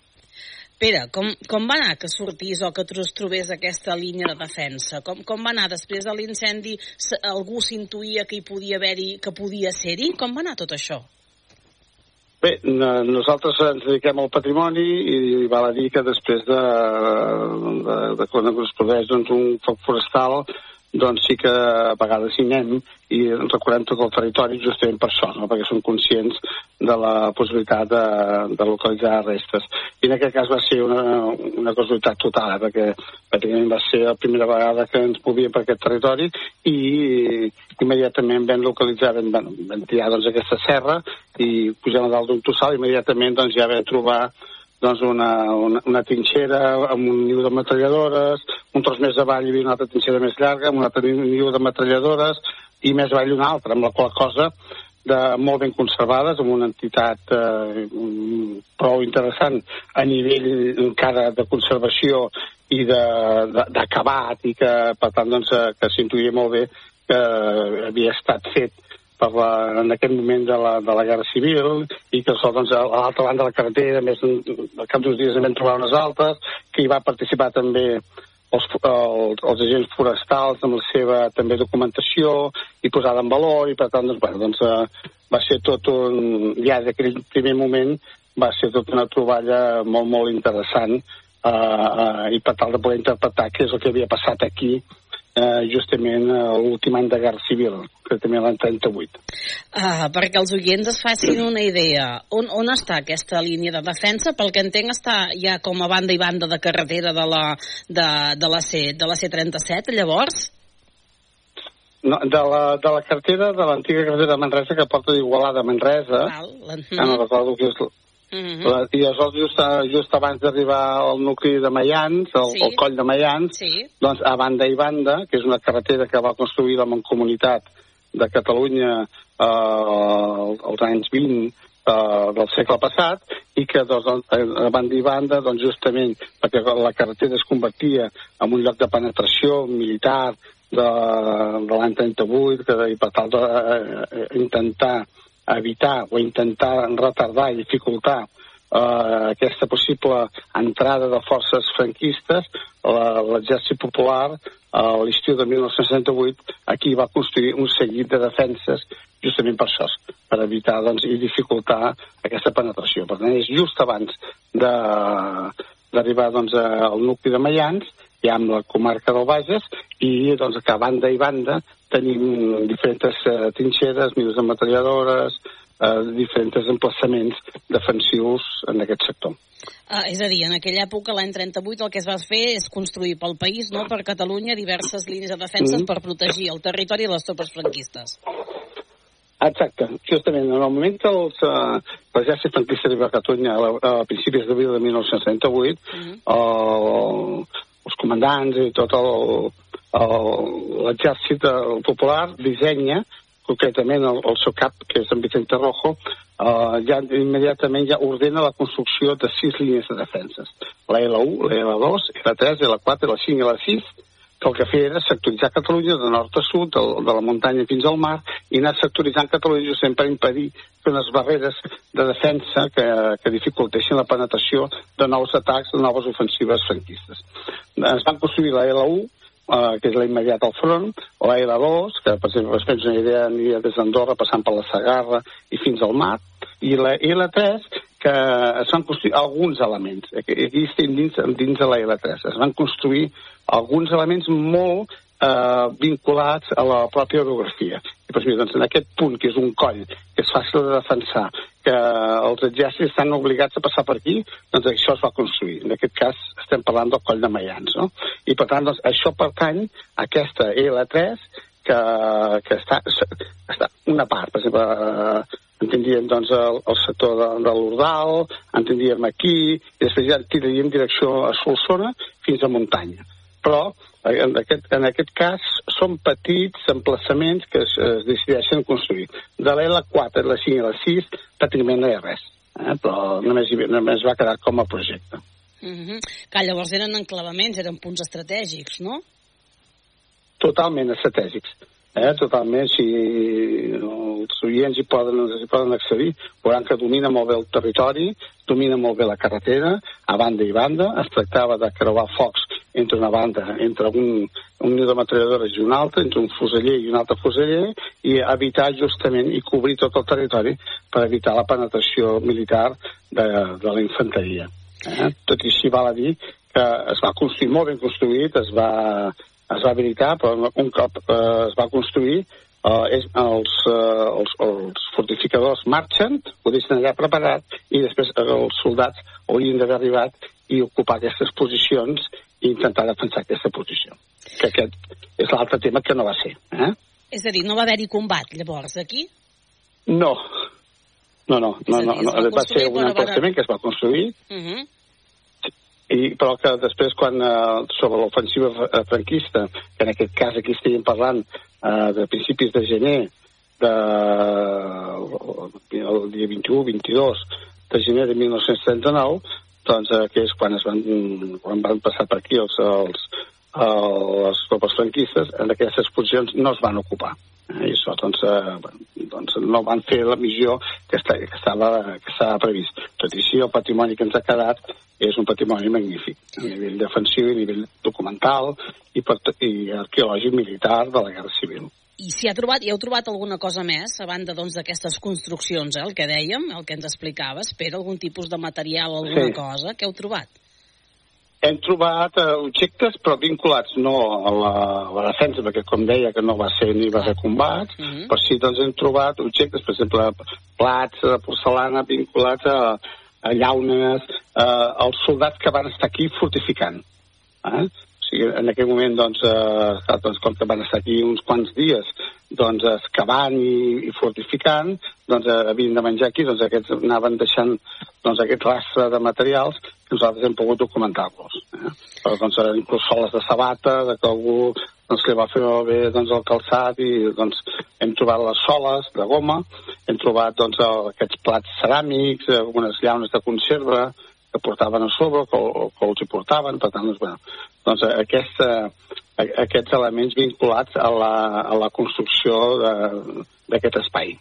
Pere, com, com va anar que sortís o que es trobés aquesta línia de defensa? Com, com va anar després de l'incendi? Algú s'intuïa que hi podia haver-hi, que podia ser-hi? Com va anar tot això? Bé, nosaltres ens dediquem al patrimoni i val a dir que després de, de, de quan es produeix doncs, un foc forestal doncs sí que a vegades hi anem i recorrem tot el territori justament per això, no? perquè som conscients de la possibilitat de, de localitzar restes. I en aquest cas va ser una, una casualitat total, eh? perquè pràcticament va ser la primera vegada que ens movíem per aquest territori i immediatament vam localitzar, vam, vam tirar doncs, aquesta serra i pujant a dalt d'un tossal, immediatament doncs, ja vam trobar doncs una, una, una trinxera amb un niu de metralladores, un tros més avall hi havia una altra trinxera més llarga, amb un altre niu de metralladores, i més avall una altra, amb la qual cosa de, molt ben conservades, amb una entitat eh, prou interessant a nivell encara de conservació i d'acabat, i que, per tant, doncs, eh, que s'intuïa molt bé que havia estat fet per la, en aquest moment de la, de la Guerra Civil i que doncs, a l'altra banda de la carretera, més al cap d'uns dies en vam trobar unes altres, que hi va participar també els, els, els agents forestals amb la seva també documentació i posada en valor i per tant doncs, bueno, doncs, uh, va ser tot un, ja d'aquell primer moment va ser tota una troballa molt molt interessant uh, uh, i per tal de poder interpretar què és el que havia passat aquí eh, justament l'últim any de Guerra Civil, que també l'any 38. Ah, perquè els oients es facin una idea, on, on està aquesta línia de defensa? Pel que entenc està ja com a banda i banda de carretera de la, de, de la, C, de la C-37, llavors? No, de, la, de la carretera, de l'antiga carretera de Manresa que porta d'Igualada a Manresa, Val, que no recordo que és Uh -huh. la, I aleshores, just, just abans d'arribar al nucli de Mayans, el, sí. coll de Mayans, sí. doncs a banda i banda, que és una carretera que va construir la Mancomunitat de Catalunya eh, als anys 20 eh, del segle passat, i que doncs, a banda i banda, doncs, justament perquè la carretera es convertia en un lloc de penetració militar de, de l'any 38, que, i per tal d'intentar eh, evitar o intentar retardar i dificultar eh, aquesta possible entrada de forces franquistes, l'exèrcit popular a eh, l'estiu de 1968 aquí va construir un seguit de defenses justament per això, per evitar doncs, i dificultar aquesta penetració. Per tant, és just abans d'arribar doncs, al nucli de Mayans, ja amb la comarca del Bages, i doncs, que a banda i banda tenim diferents eh, trinxeres, nius de metralladores, eh, diferents emplaçaments defensius en aquest sector. Ah, és a dir, en aquella època, l'any 38, el que es va fer és construir pel país, no per Catalunya, diverses línies de defenses mm. per protegir el territori i les tropes franquistes. Exacte, justament en el moment que els, uh, l'exèrcit franquista arriba a Catalunya a, a principis d'abril de 1938, mm -hmm. el, els comandants i tot l'exèrcit popular dissenya concretament el, el seu cap, que és en Vicente Rojo, uh, ja immediatament ja ordena la construcció de sis línies de defenses. La L1, la L2, la 3, la 4, la 5 i la 6, que el que feia era sectoritzar Catalunya de nord a sud, de, de la muntanya fins al mar, i anar sectoritzant Catalunya sempre per impedir que unes barreres de defensa que, que dificultessin la penetració de nous atacs, de noves ofensives franquistes. Es van construir la L1, eh, que és la immediata al front, o la L2, que per exemple, es una idea, aniria des d'Andorra passant per la Sagarra i fins al mar, i la L3, que es van construir alguns elements. Aquí estem dins, dins de la L3. Es van construir alguns elements molt eh, vinculats a la pròpia orografia. I, doncs, doncs, en aquest punt, que és un coll, que és fàcil de defensar, que els exèrcits estan obligats a passar per aquí, doncs això es va construir. En aquest cas estem parlant del coll de Mayans. No? I per tant, doncs, això pertany a aquesta L3 que, que està, està una part, per exemple, eh, entendríem doncs, el, el sector de, de l'Urdal, entendríem aquí, i després ja tiraríem direcció a Solsona fins a muntanya. Però en aquest, en aquest cas són petits emplaçaments que es, es decideixen construir. De l'L4, la 5 i la 6 pràcticament no hi ha res, eh? però només, només va quedar com a projecte. Mm -hmm. Que llavors eren enclavaments, eren punts estratègics, no? Totalment estratègics. Eh? Totalment, si els oients hi poden, hi poden accedir, veuran que domina molt bé el territori, domina molt bé la carretera, a banda i banda. Es tractava de creuar focs entre una banda, entre un, un niu de metralladores i un altre, entre un fuseller i un altre fuseller, i evitar justament i cobrir tot el territori per evitar la penetració militar de, de la infanteria. Eh? Tot i així val a dir que es va construir molt ben construït, es va, es va habilitar, però un cop eh, es va construir, eh, és, els, eh, els, els fortificadors marxen, ho deixen allà preparat, i després eh, els soldats haurien d'haver arribat i ocupar aquestes posicions i intentar defensar aquesta posició. Que aquest és l'altre tema que no va ser. Eh? És a dir, no va haver-hi combat, llavors, aquí? No. No, no, no, no, no, va ser un emplaçament que es va construir, Uh -huh. i, però que després quan eh, sobre l'ofensiva fr- franquista, que en aquest cas aquí estiguem parlant eh, de principis de gener de, el dia 21, 22 de gener de 1939, doncs eh, que és quan, es van, quan van passar per aquí els, els, el, les tropes franquistes, en aquestes posicions no es van ocupar. Eh, I això, doncs, eh, doncs no van fer la missió que, està, que, estava, que estava previst. Tot i així, el patrimoni que ens ha quedat és un patrimoni magnífic, a nivell defensiu, a nivell documental i, per, i arqueològic militar de la Guerra Civil. I si ha trobat, hi heu trobat alguna cosa més, a banda doncs, d'aquestes construccions, eh, el que dèiem, el que ens explicaves, per algun tipus de material alguna Sí. cosa? Què heu trobat? Hem trobat eh, objectes, però vinculats no a la, a la defensa, perquè com deia que no va ser ni va ser combat, mm -hmm. però sí doncs hem trobat objectes, per exemple, plats de porcelana vinculats a, a llaunes, eh, als soldats que van estar aquí fortificant. Eh? Sigui, en aquell moment, doncs, eh, doncs, com que van estar aquí uns quants dies, doncs, excavant i, i fortificant, doncs, eh, havien de menjar aquí, doncs, aquests anaven deixant doncs, aquest rastre de materials que nosaltres hem pogut documentar-los. Eh? Però, doncs, eh, inclús soles de sabata, de que algú doncs, li va fer bé doncs, el calçat i doncs, hem trobat les soles de goma, hem trobat doncs, el, aquests plats ceràmics, algunes llaunes de conserva que portaven a sobre, que, que els hi portaven, per tant, doncs, bueno, doncs aquesta, a- aquests elements vinculats a la, a la construcció d'aquest espai.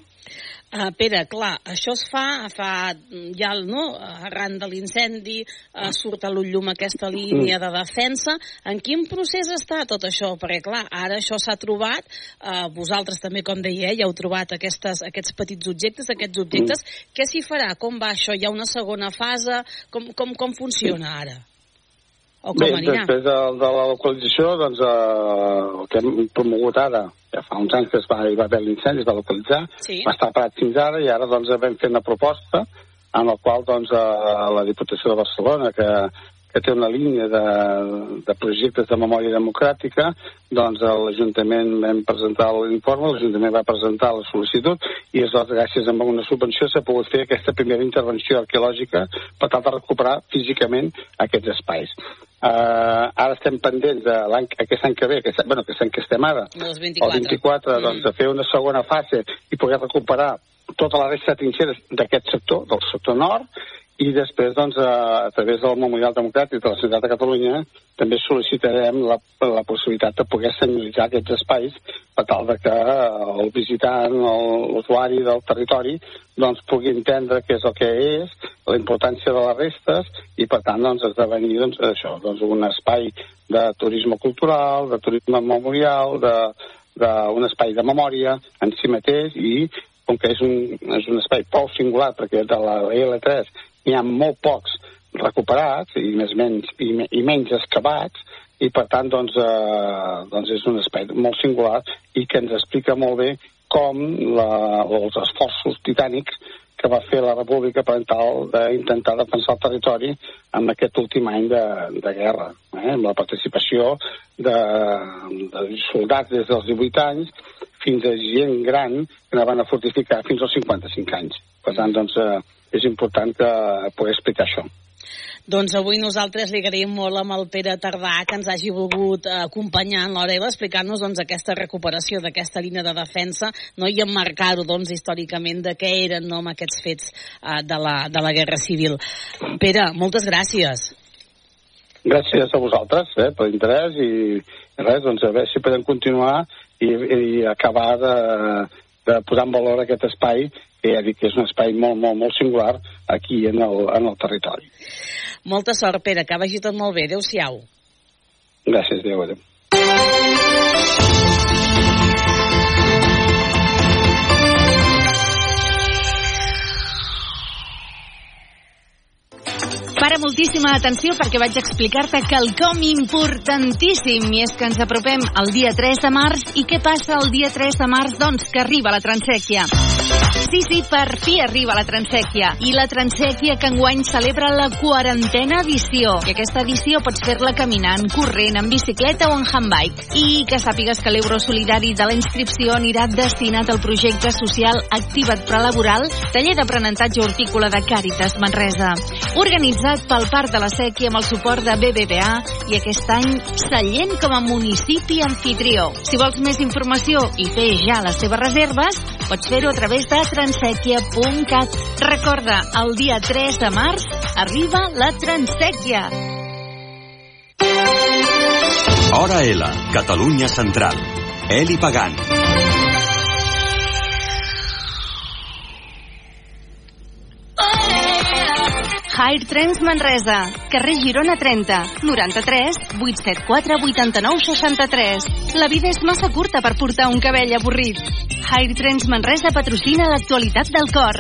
Uh, Pere, clar, això es fa, fa mm, ja, no?, arran de l'incendi, uh, surt a l'ull aquesta línia de defensa. En quin procés està tot això? Perquè, clar, ara això s'ha trobat, uh, vosaltres també, com deia, ja heu trobat aquestes, aquests petits objectes, aquests objectes. Què s'hi farà? Com va això? Hi ha una segona fase? Com, com, com funciona ara? O com Bé, anirà? després de, de la localització, doncs, eh, el que hem promogut ara, ja fa uns anys que es va, hi va haver l'incendi, es va localitzar, Sí. va estar parat fins ara, i ara doncs vam fer una proposta en la qual doncs, eh, la Diputació de Barcelona, que, que té una línia de, de projectes de memòria democràtica, doncs l'Ajuntament vam presentar l'informe, l'Ajuntament va presentar la sol·licitud i aleshores, gràcies a una subvenció, s'ha pogut fer aquesta primera intervenció arqueològica per tal de recuperar físicament aquests espais. Uh, ara estem pendents de l'any aquest any que ve, que, bueno, que any que estem ara, Dels el 24. 24, doncs, de fer una segona fase i poder recuperar tota la resta de trinxeres d'aquest sector, del sector nord, i després, doncs, a, a través del Memorial Democràtic de la Ciutat de Catalunya, també sol·licitarem la, la possibilitat de poder senyalitzar aquests espais per tal de que el visitant, l'usuari del territori, doncs, pugui entendre què és el que és, la importància de les restes, i per tant, doncs, esdevenir, doncs, això, doncs, un espai de turisme cultural, de turisme memorial, de, d'un espai de memòria en si mateix i com que és un, és un espai prou singular perquè de la L3 n'hi ha molt pocs recuperats i més menys, i, i menys excavats i per tant doncs, eh, doncs és un espai molt singular i que ens explica molt bé com la, els esforços titànics que va fer la República per tal d'intentar defensar el territori en aquest últim any de, de guerra, eh? amb la participació de, de soldats des dels 18 anys fins a gent gran que anaven a fortificar fins als 55 anys. Per tant, doncs, eh, és important que pugui explicar això. Doncs avui nosaltres li agraïm molt amb el Pere Tardà que ens hagi volgut eh, acompanyar en i explicant-nos doncs, aquesta recuperació d'aquesta línia de defensa no? i emmarcar-ho doncs, històricament de què eren no, amb aquests fets eh, de, la, de la Guerra Civil. Pere, moltes gràcies. Gràcies a vosaltres eh, per l'interès i res, doncs a veure si podem continuar i, i acabar de, de posar en valor aquest espai que ja dic que és un espai molt, molt, molt singular aquí en el, en el territori. Molta sort, Pere, que vagi tot molt bé. Adéu-siau. Gràcies, Déu, adéu. Para moltíssima atenció perquè vaig explicar-te quelcom importantíssim i és que ens apropem al dia 3 de març i què passa el dia 3 de març? Doncs que arriba la transèquia. Sí, sí, per fi arriba la Transèquia. I la Transèquia que enguany celebra la quarantena edició. I aquesta edició pots fer-la caminant, corrent, en bicicleta o en handbike. I que sàpigues que l'euro solidari de la inscripció anirà destinat al projecte social Activa't Prelaboral, taller d'aprenentatge hortícola de Càritas Manresa. Organitzat pel Parc de la Sèquia amb el suport de BBVA i aquest any Sallent com a municipi anfitrió. Si vols més informació i fer ja les teves reserves, pots fer-ho a través de transèquia.cat. Recorda, el dia 3 de març arriba la Transèquia. Hora L, Catalunya Central. Eli Pagant. High Trends Manresa, carrer Girona 30, 93 874 89 63. La vida és massa curta per portar un cabell avorrit. High Trends Manresa patrocina l'actualitat del cor.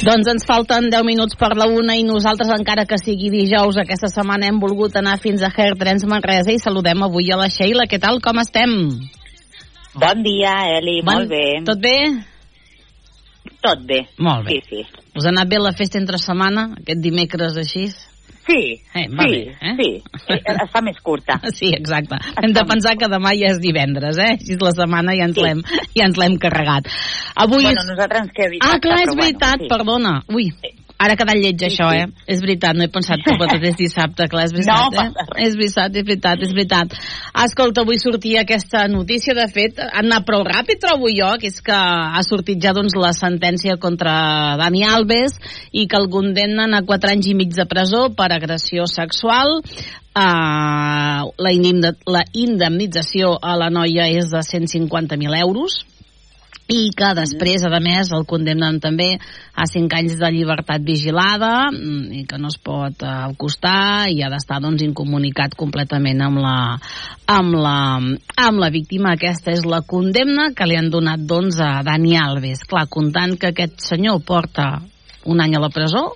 Doncs ens falten 10 minuts per la una i nosaltres, encara que sigui dijous, aquesta setmana hem volgut anar fins a Hair Trends Manresa i saludem avui a la Sheila. Què tal, com estem? Bon dia, Eli, bon... molt bé. Tot bé? Tot bé. Molt bé. Sí, sí. Us ha anat bé la festa entre setmana, aquest dimecres així? Sí, eh, va sí, bé, eh? sí. Eh, Es fa més curta. Sí, exacte. Hem de pensar que demà ja és divendres, eh? Així la setmana ja ens Sí. l'hem ja ens l'hem carregat. Avui Bueno, és... nosaltres ens queda Ah, clar, és veritat, bueno, sí. perdona. Ui, ara ha quedat lleig això, eh? És veritat, no he pensat que pot és dissabte, clar, és veritat, No eh? És veritat, és veritat, és veritat. Escolta, avui sortia aquesta notícia, de fet, ha anat prou ràpid, trobo jo, que és que ha sortit ja, doncs, la sentència contra Dani Alves i que el condemnen a 4 anys i mig de presó per agressió sexual. Uh, la indemnització a la noia és de 150.000 euros i que després, a més, el condemnen també a 5 anys de llibertat vigilada mm, i que no es pot eh, acostar i ha d'estar doncs, incomunicat completament amb la, amb, la, amb la víctima. Aquesta és la condemna que li han donat doncs, a Dani Alves. Clar, comptant que aquest senyor porta un any a la presó,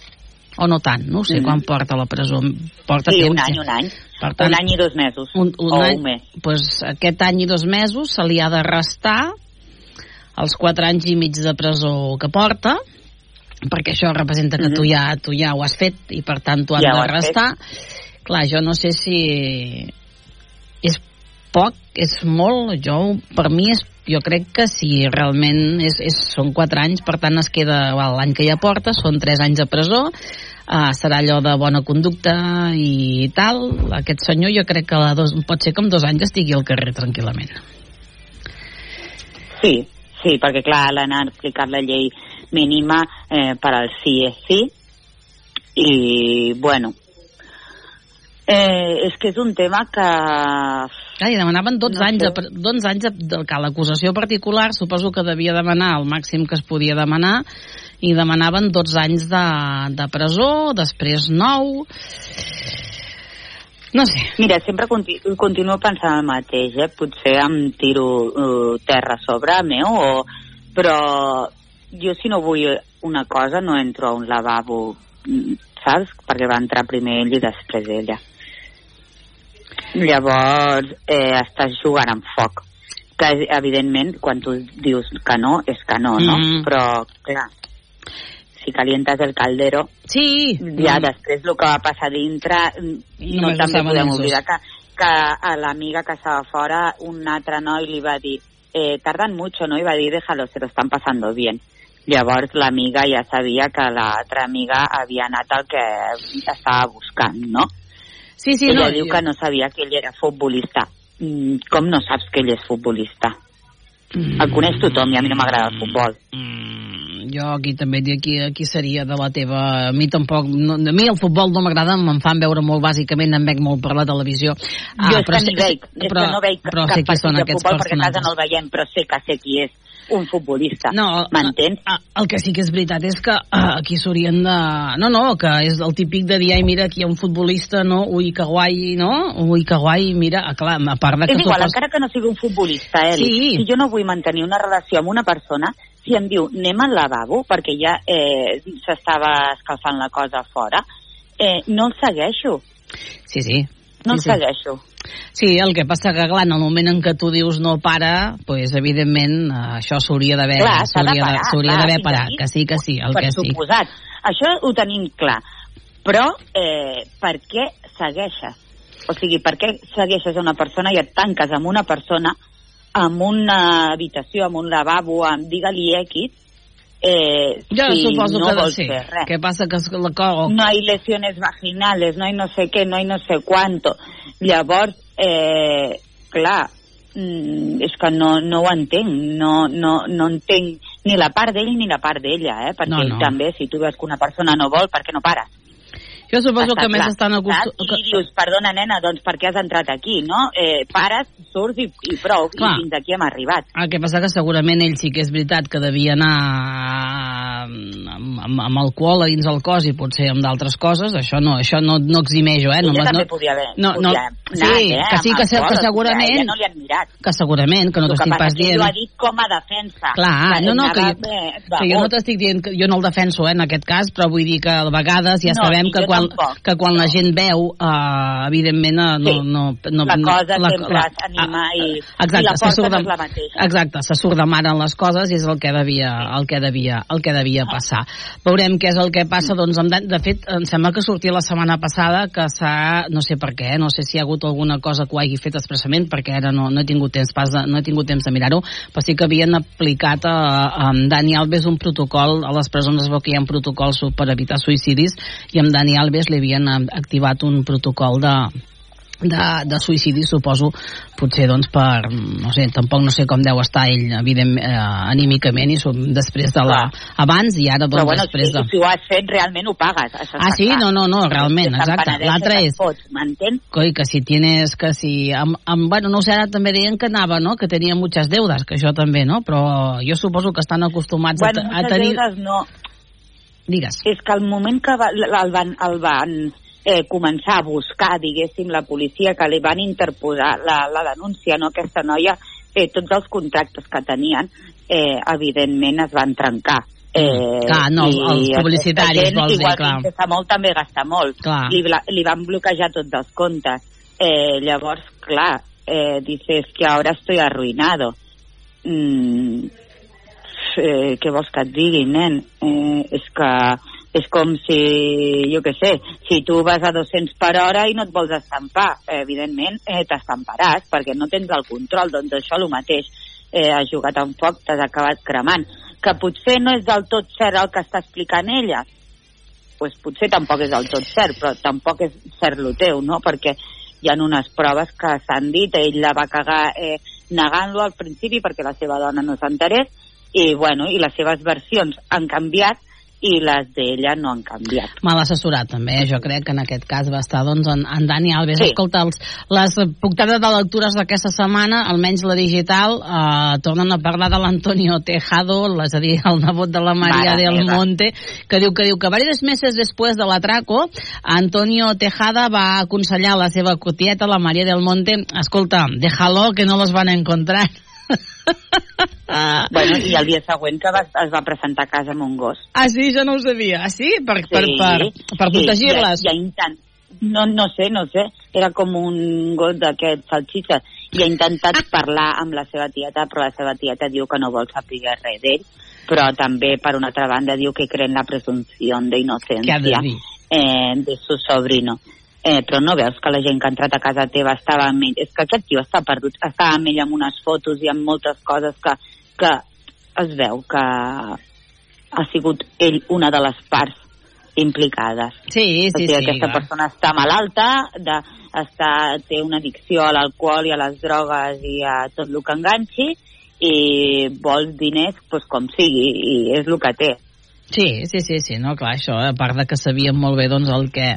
o no tant, no sé Mhm. quan porta a la presó. Porta Sí, temps, un any, eh? un any. Per tant, un any i dos mesos. un, un o any, un mes. Pues, aquest any i dos mesos se li ha de restar els quatre anys i mig de presó que porta perquè això representa que tu, ja, tu ja ho has fet i per tant t'ho han Mhm. Ja ho de has restar. Clar, jo no sé si és poc, és molt jo, per mi és jo crec que si realment és, és, són 4 anys, per tant es queda l'any que ja porta, són 3 anys de presó uh, serà allò de bona conducta i tal, aquest senyor jo crec que a dos, pot ser que en dos anys estigui al carrer tranquil·lament. Sí, sí, perquè clar, l'han aplicat la llei mínima eh, per al sí és sí i bueno eh, és que és un tema que Clar, i demanaven 12 No anys, sé. de, pre- 12 anys de, de, que l'acusació particular suposo que devia demanar el màxim que es podia demanar i demanaven 12 anys de, de presó, després 9 no sé Mira, sempre conti continuo pensant el mateix, eh? Potser em tiro uh, terra a sobre meu, o... però jo si no vull una cosa no entro a un lavabo, mm, saps? Perquè va entrar primer ell i després ella. Llavors, eh, estàs jugant amb foc. Que, evidentment, quan tu dius que no, és que no, no? Mhm. Però, clar, si calientes el caldero, sí, ja Mm. després el que va passar dintre, mm, no ho també podem dos. oblidar que, que a l'amiga que estava fora, un altre noi li va dir eh, tardan mucho, no? I va dir, déjalo, se lo están pasando bien. Llavors l'amiga ja sabia que l'altra amiga havia anat al que estava buscant, no? Sí, sí, Ella no, diu jo- que no sabia que ell era futbolista. Mm, com no saps que ell és futbolista? El coneix tothom i a mi no m'agrada el futbol. jo aquí també aquí, aquí seria de la teva... A mi tampoc... No, a mi el futbol no m'agrada, me'n fan veure molt bàsicament, em veig molt per la televisió. jo és que sé- ni veig, és però, que no veig però cap qui partit de aquests futbol perquè a casa personatges. no el veiem, però sé que sé qui és un futbolista. No, M'entens? El, que sí que és veritat és que uh, aquí s'haurien de... No, no, que és el típic de dir, ai, mira, aquí hi ha un futbolista, no? Ui, que guai, no? Ui, que guai, mira, ah, clar, a part de que... És igual, supos- encara que no sigui un futbolista, Eli. Sí. Si jo no vull mantenir una relació amb una persona, si em diu anem al lavabo, perquè ja eh, s'estava escalfant la cosa fora, eh, no el segueixo. Sí, sí. No sí, el segueixo. Sí, el que passa que, clar, en el moment en què tu dius no para, pues, evidentment, eh, això s'hauria d'haver s'hauria d'haver parat, que sí, que sí, el per que sí. suposat. Això ho tenim clar. Però, eh, per què segueixes? O sigui, per què segueixes una persona i et tanques amb una persona amb una habitació, amb un lavabo, amb digue-li X, eh, Jo si suposo no que vols sí. fer res. Què passa que la co... No hay lesiones vaginales, no hay no sé què, no hay no sé cuánto. Llavors, eh, clar, mm, és que no, no ho entenc, no, no, no entenc ni la part d'ell ni la part d'ella, eh? perquè No, no. també si tu veus que una persona no vol, per què no pares? Jo suposo Està que més clar, estan saps? acostumats... I dius, perdona nena, doncs per què has entrat aquí, no? Eh, pares, surts i, i prou, Clar. i fins aquí hem arribat. El que passa que segurament ell sí que és veritat que devia anar amb, amb, amb alcohol a dins el cos i potser amb d'altres coses, això no, això no, no eximeix, eh? Ella Només també no, podia haver, no, no, podia anar, sí, eh, que sí, que, alcohol, que segurament, A ella no li han mirat. que segurament, que no que t'estic pas que dient... ell ho ha dit com a defensa. Clar, no, no, que, jo- que jo no t'estic dient que jo no el defenso eh, en aquest cas, però vull dir que a vegades ja No, sabem que jo quan, que quan la gent veu, eh, evidentment eh, no, Sí, no, no, la cosa la- sempre la- s'anima i, Exacte, i la força surt no de- és la mateixa. Exacte, se surt de mare en les coses i és el que devia, el que devia, el que devia passar. Veurem què és el que passa, doncs, amb, de fet, em sembla que sortia la setmana passada que s'ha, no sé per què, no sé si hi ha hagut alguna cosa que ho hagi fet expressament, perquè ara no, no he tingut temps pas de, no he tingut temps de mirar-ho, però sí que havien aplicat a, a amb Dani Alves un protocol, a les presons es veu que hi ha protocols per evitar suïcidis, i amb Dani Alves li havien eh, activat un protocol de, de, de suïcidi, suposo, potser doncs per, no sé, tampoc no sé com deu estar ell, evident, eh, anímicament, i som després de la... abans i ara, doncs, Però bueno, després si, de... si ho has fet, realment ho pagues. Això Ah, sí? clar. No, no, no, realment, se'n exacte. L'altre és- Fots? Coi, que si tienes, que si... Amb, amb, bueno, no ho sé, ara també deien que anava, no?, que tenia muchas deudes, que això també, no?, però jo suposo que estan acostumats Bueno, a, a tenir... deudes no. Digues. És que al moment que va, el van, el van eh, començar a buscar, diguéssim, la policia, que li van interposar la, la denúncia, no?, aquesta noia, eh, tots els contractes que tenien, eh, evidentment es van trencar. Eh, Clar, no, i els publicitaris, gent, vols dir, igual clar. gasta molt, també gasta molt. Clar. Li, li van bloquejar tots els comptes. Eh, llavors, clar, eh, dices que ahora estoy arruinado. Mm, eh, què vols que et digui, nen? Eh, és que és com si, jo què sé, si tu vas a 200 per hora i no et vols estampar, eh, evidentment eh, t'estamparàs perquè no tens el control, doncs això el mateix. Eh, has jugat amb foc, t'has acabat cremant. Que potser no és del tot cert el que està explicant ella, pues potser tampoc és del tot cert, però tampoc és cert lo teu, no? Perquè hi ha unes proves que s'han dit, ell la va cagar eh, negant-lo al principi perquè la seva dona no s'enterés, i, bueno, i les seves versions han canviat i les d'ella no han canviat. Mal assessorat, també. Jo crec que en aquest cas va estar doncs, en, en Dani Alves. Sí. Escolta, els, les portades de lectures d'aquesta setmana, almenys la digital, eh, tornen a parlar de l'Antonio Tejado, és a dir, el nebot de la María Mare del meva. Monte, que diu que diu que varios meses después de l'atraco, Antonio Tejada va aconsellar a la seva cotieta, la María del Monte, escolta, déjalo que no los van a encontrar. Bueno, i el dia següent que va, es va presentar a casa amb un gos. Ah, sí? Jo no ho sabia. Ah, sí? Per, per, per, per protegir-les? I, i intent... No, no sé, no sé. Era com un gos d'aquest salxitxa. I ha intentat parlar amb la seva tieta, però la seva tieta diu que no vol saber res d'ell. Però també, per una altra banda, diu que creen la presumpció dir? eh, de su sobrino. Eh, però no veus que la gent que ha entrat a casa teva estava amb ell. És que aquest tio està perdut. Estava amb ell amb unes fotos i amb moltes coses que, que es veu que ha sigut ell una de les parts implicades. Sí, o sí, sigui, sí, aquesta clar. persona està malalta, de, està, té una addicció a l'alcohol i a les drogues i a tot el que enganxi i vol diners pues, com sigui i és el que té. Sí, sí, sí, sí, no, clar, això, a part de que sabíem molt bé doncs, el, que,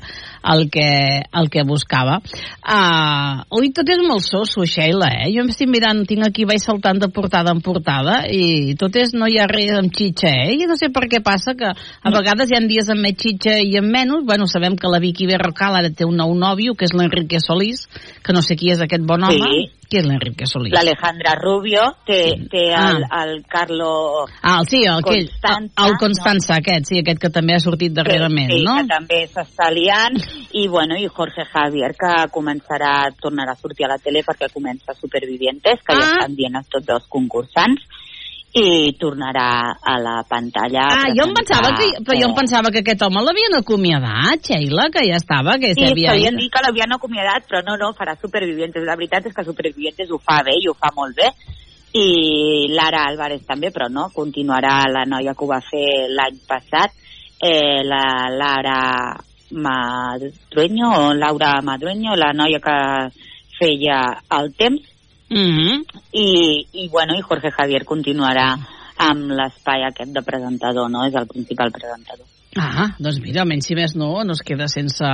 el, que, el que buscava. Uh, ui, tot és molt soso, Sheila, eh? Jo em estic mirant, tinc aquí, vaig saltant de portada en portada, i tot és, no hi ha res amb xitxa, eh? I no sé per què passa, que a vegades hi ha dies amb més xitxa i amb menys. Bueno, sabem que la Vicky Berrocal ara té un nou nòvio, que és l'Enrique Solís, que no sé qui és aquest bon home. Sí. Qui és l'Enrique Solís? L'Alejandra Rubio, té, té el, el Carlo Ah, sí, el, aquell, Constanza, el, el Constanza, aquest, sí, aquest que també ha sortit darrerament, sí, no? que també s'està liant, i, bueno, i Jorge Javier, que començarà, tornarà a sortir a la tele perquè comença Supervivientes, que ja Ah. estan dient a tots els concursants, i tornarà a la pantalla. Ah, jo em pensava que, però jo em pensava que aquest home l'havien acomiadat, Sheila, que ja estava, que Sí, s'havia... s'havien dit que l'havien acomiadat, però no, no, farà Supervivientes. La veritat és que Supervivientes ho fa bé i ho fa molt bé. I Lara Álvarez també, però no, continuarà la noia que ho va fer l'any passat, eh, la Lara Madrueño, o Laura Madrueño, la noia que feia el temps, Mm -hmm. i, i, bueno, i Jorge Javier continuarà amb l'espai aquest de presentador, no? És el principal presentador. Ah, doncs mira, almenys si més no, no es queda sense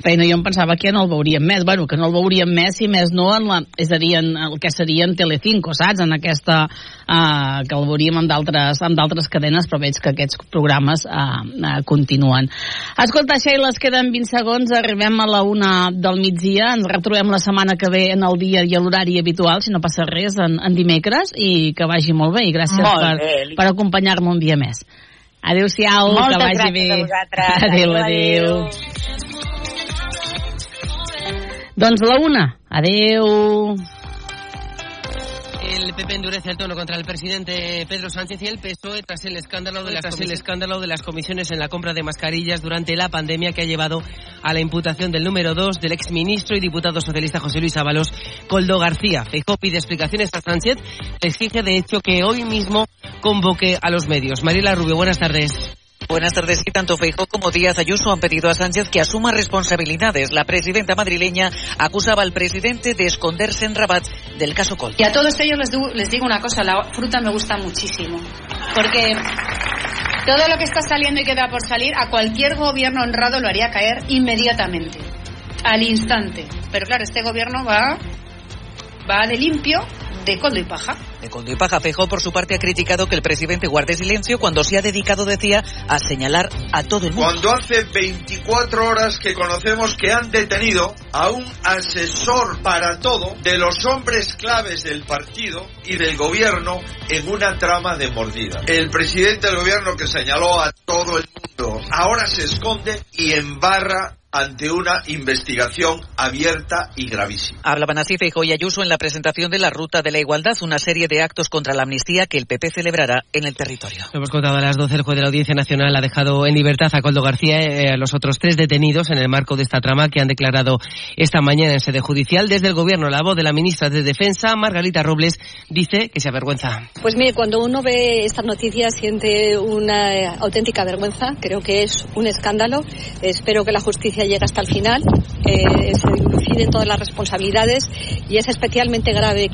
feina. Jo em pensava que no el veuríem més, bueno, que no el veuríem més, si més no, en la, és a dir, en el que seria en Telecinco, saps? En aquesta, uh, que el veuríem amb d'altres amb d'altres cadenes, però veig que aquests programes uh, uh, continuen. Escolta, Sheila, es queden 20 segons, arribem a la una del migdia, ens retrobem la setmana que ve en el dia i a l'horari habitual, si no passa res, en, en dimecres, i que vagi molt bé, i gràcies Molt per, bé, per acompanyar-me un dia més. Adéu-siau, que Moltes vagi gràcies bé. a vosaltres. Adéu, Adéu, adéu. Doncs la una. Adéu. El PP endurece el tono contra el presidente Pedro Sánchez y el PSOE tras el escándalo de las, tras el escándalo de las comisiones en la compra de mascarillas durante la pandemia que ha llevado a la imputación del número dos del exministro y diputado socialista José Luis Ábalos, Coldo García. Feijóo pide explicaciones a Sánchez, le exige de hecho que hoy mismo convoque a los medios. Mariela Rubio, buenas tardes. Buenas tardes. Y tanto Feijóo como Díaz Ayuso han pedido a Sánchez que asuma responsabilidades. La presidenta madrileña acusaba al presidente de esconderse en Rabat del caso Coldo. Y a todos ellos les, digo una cosa, la fruta me gusta muchísimo. Porque todo lo que está saliendo y queda por salir, a cualquier gobierno honrado lo haría caer inmediatamente, al instante. Pero claro, este gobierno va, va de limpio, de coldo y paja. De Coldo y Paja, por su parte ha criticado que el presidente guarde silencio cuando se ha dedicado, decía, a señalar a todo el mundo. Cuando hace 24 horas que conocemos que han detenido a un asesor para todo de los hombres claves del partido y del gobierno en una trama de mordida. El presidente del gobierno que señaló a todo el mundo ahora se esconde y embarra ante una investigación abierta y gravísima. Hablaban así Feijóo y Ayuso en la presentación de la Ruta de la Igualdad, una serie de actos contra la amnistía que el PP celebrará en el territorio. Lo hemos contado a las 12. El juez de la Audiencia Nacional ha dejado en libertad a Coldo García y a los otros tres detenidos en el marco de esta trama que han declarado esta mañana en sede judicial. Desde el Gobierno, la voz de la ministra de Defensa, Margarita Robles, dice que se avergüenza. Pues mire, cuando uno ve estas noticias siente una eh, auténtica vergüenza. Creo que es un escándalo. Espero que la justicia llegue hasta el final, eh, se diluciden todas las responsabilidades y es especialmente grave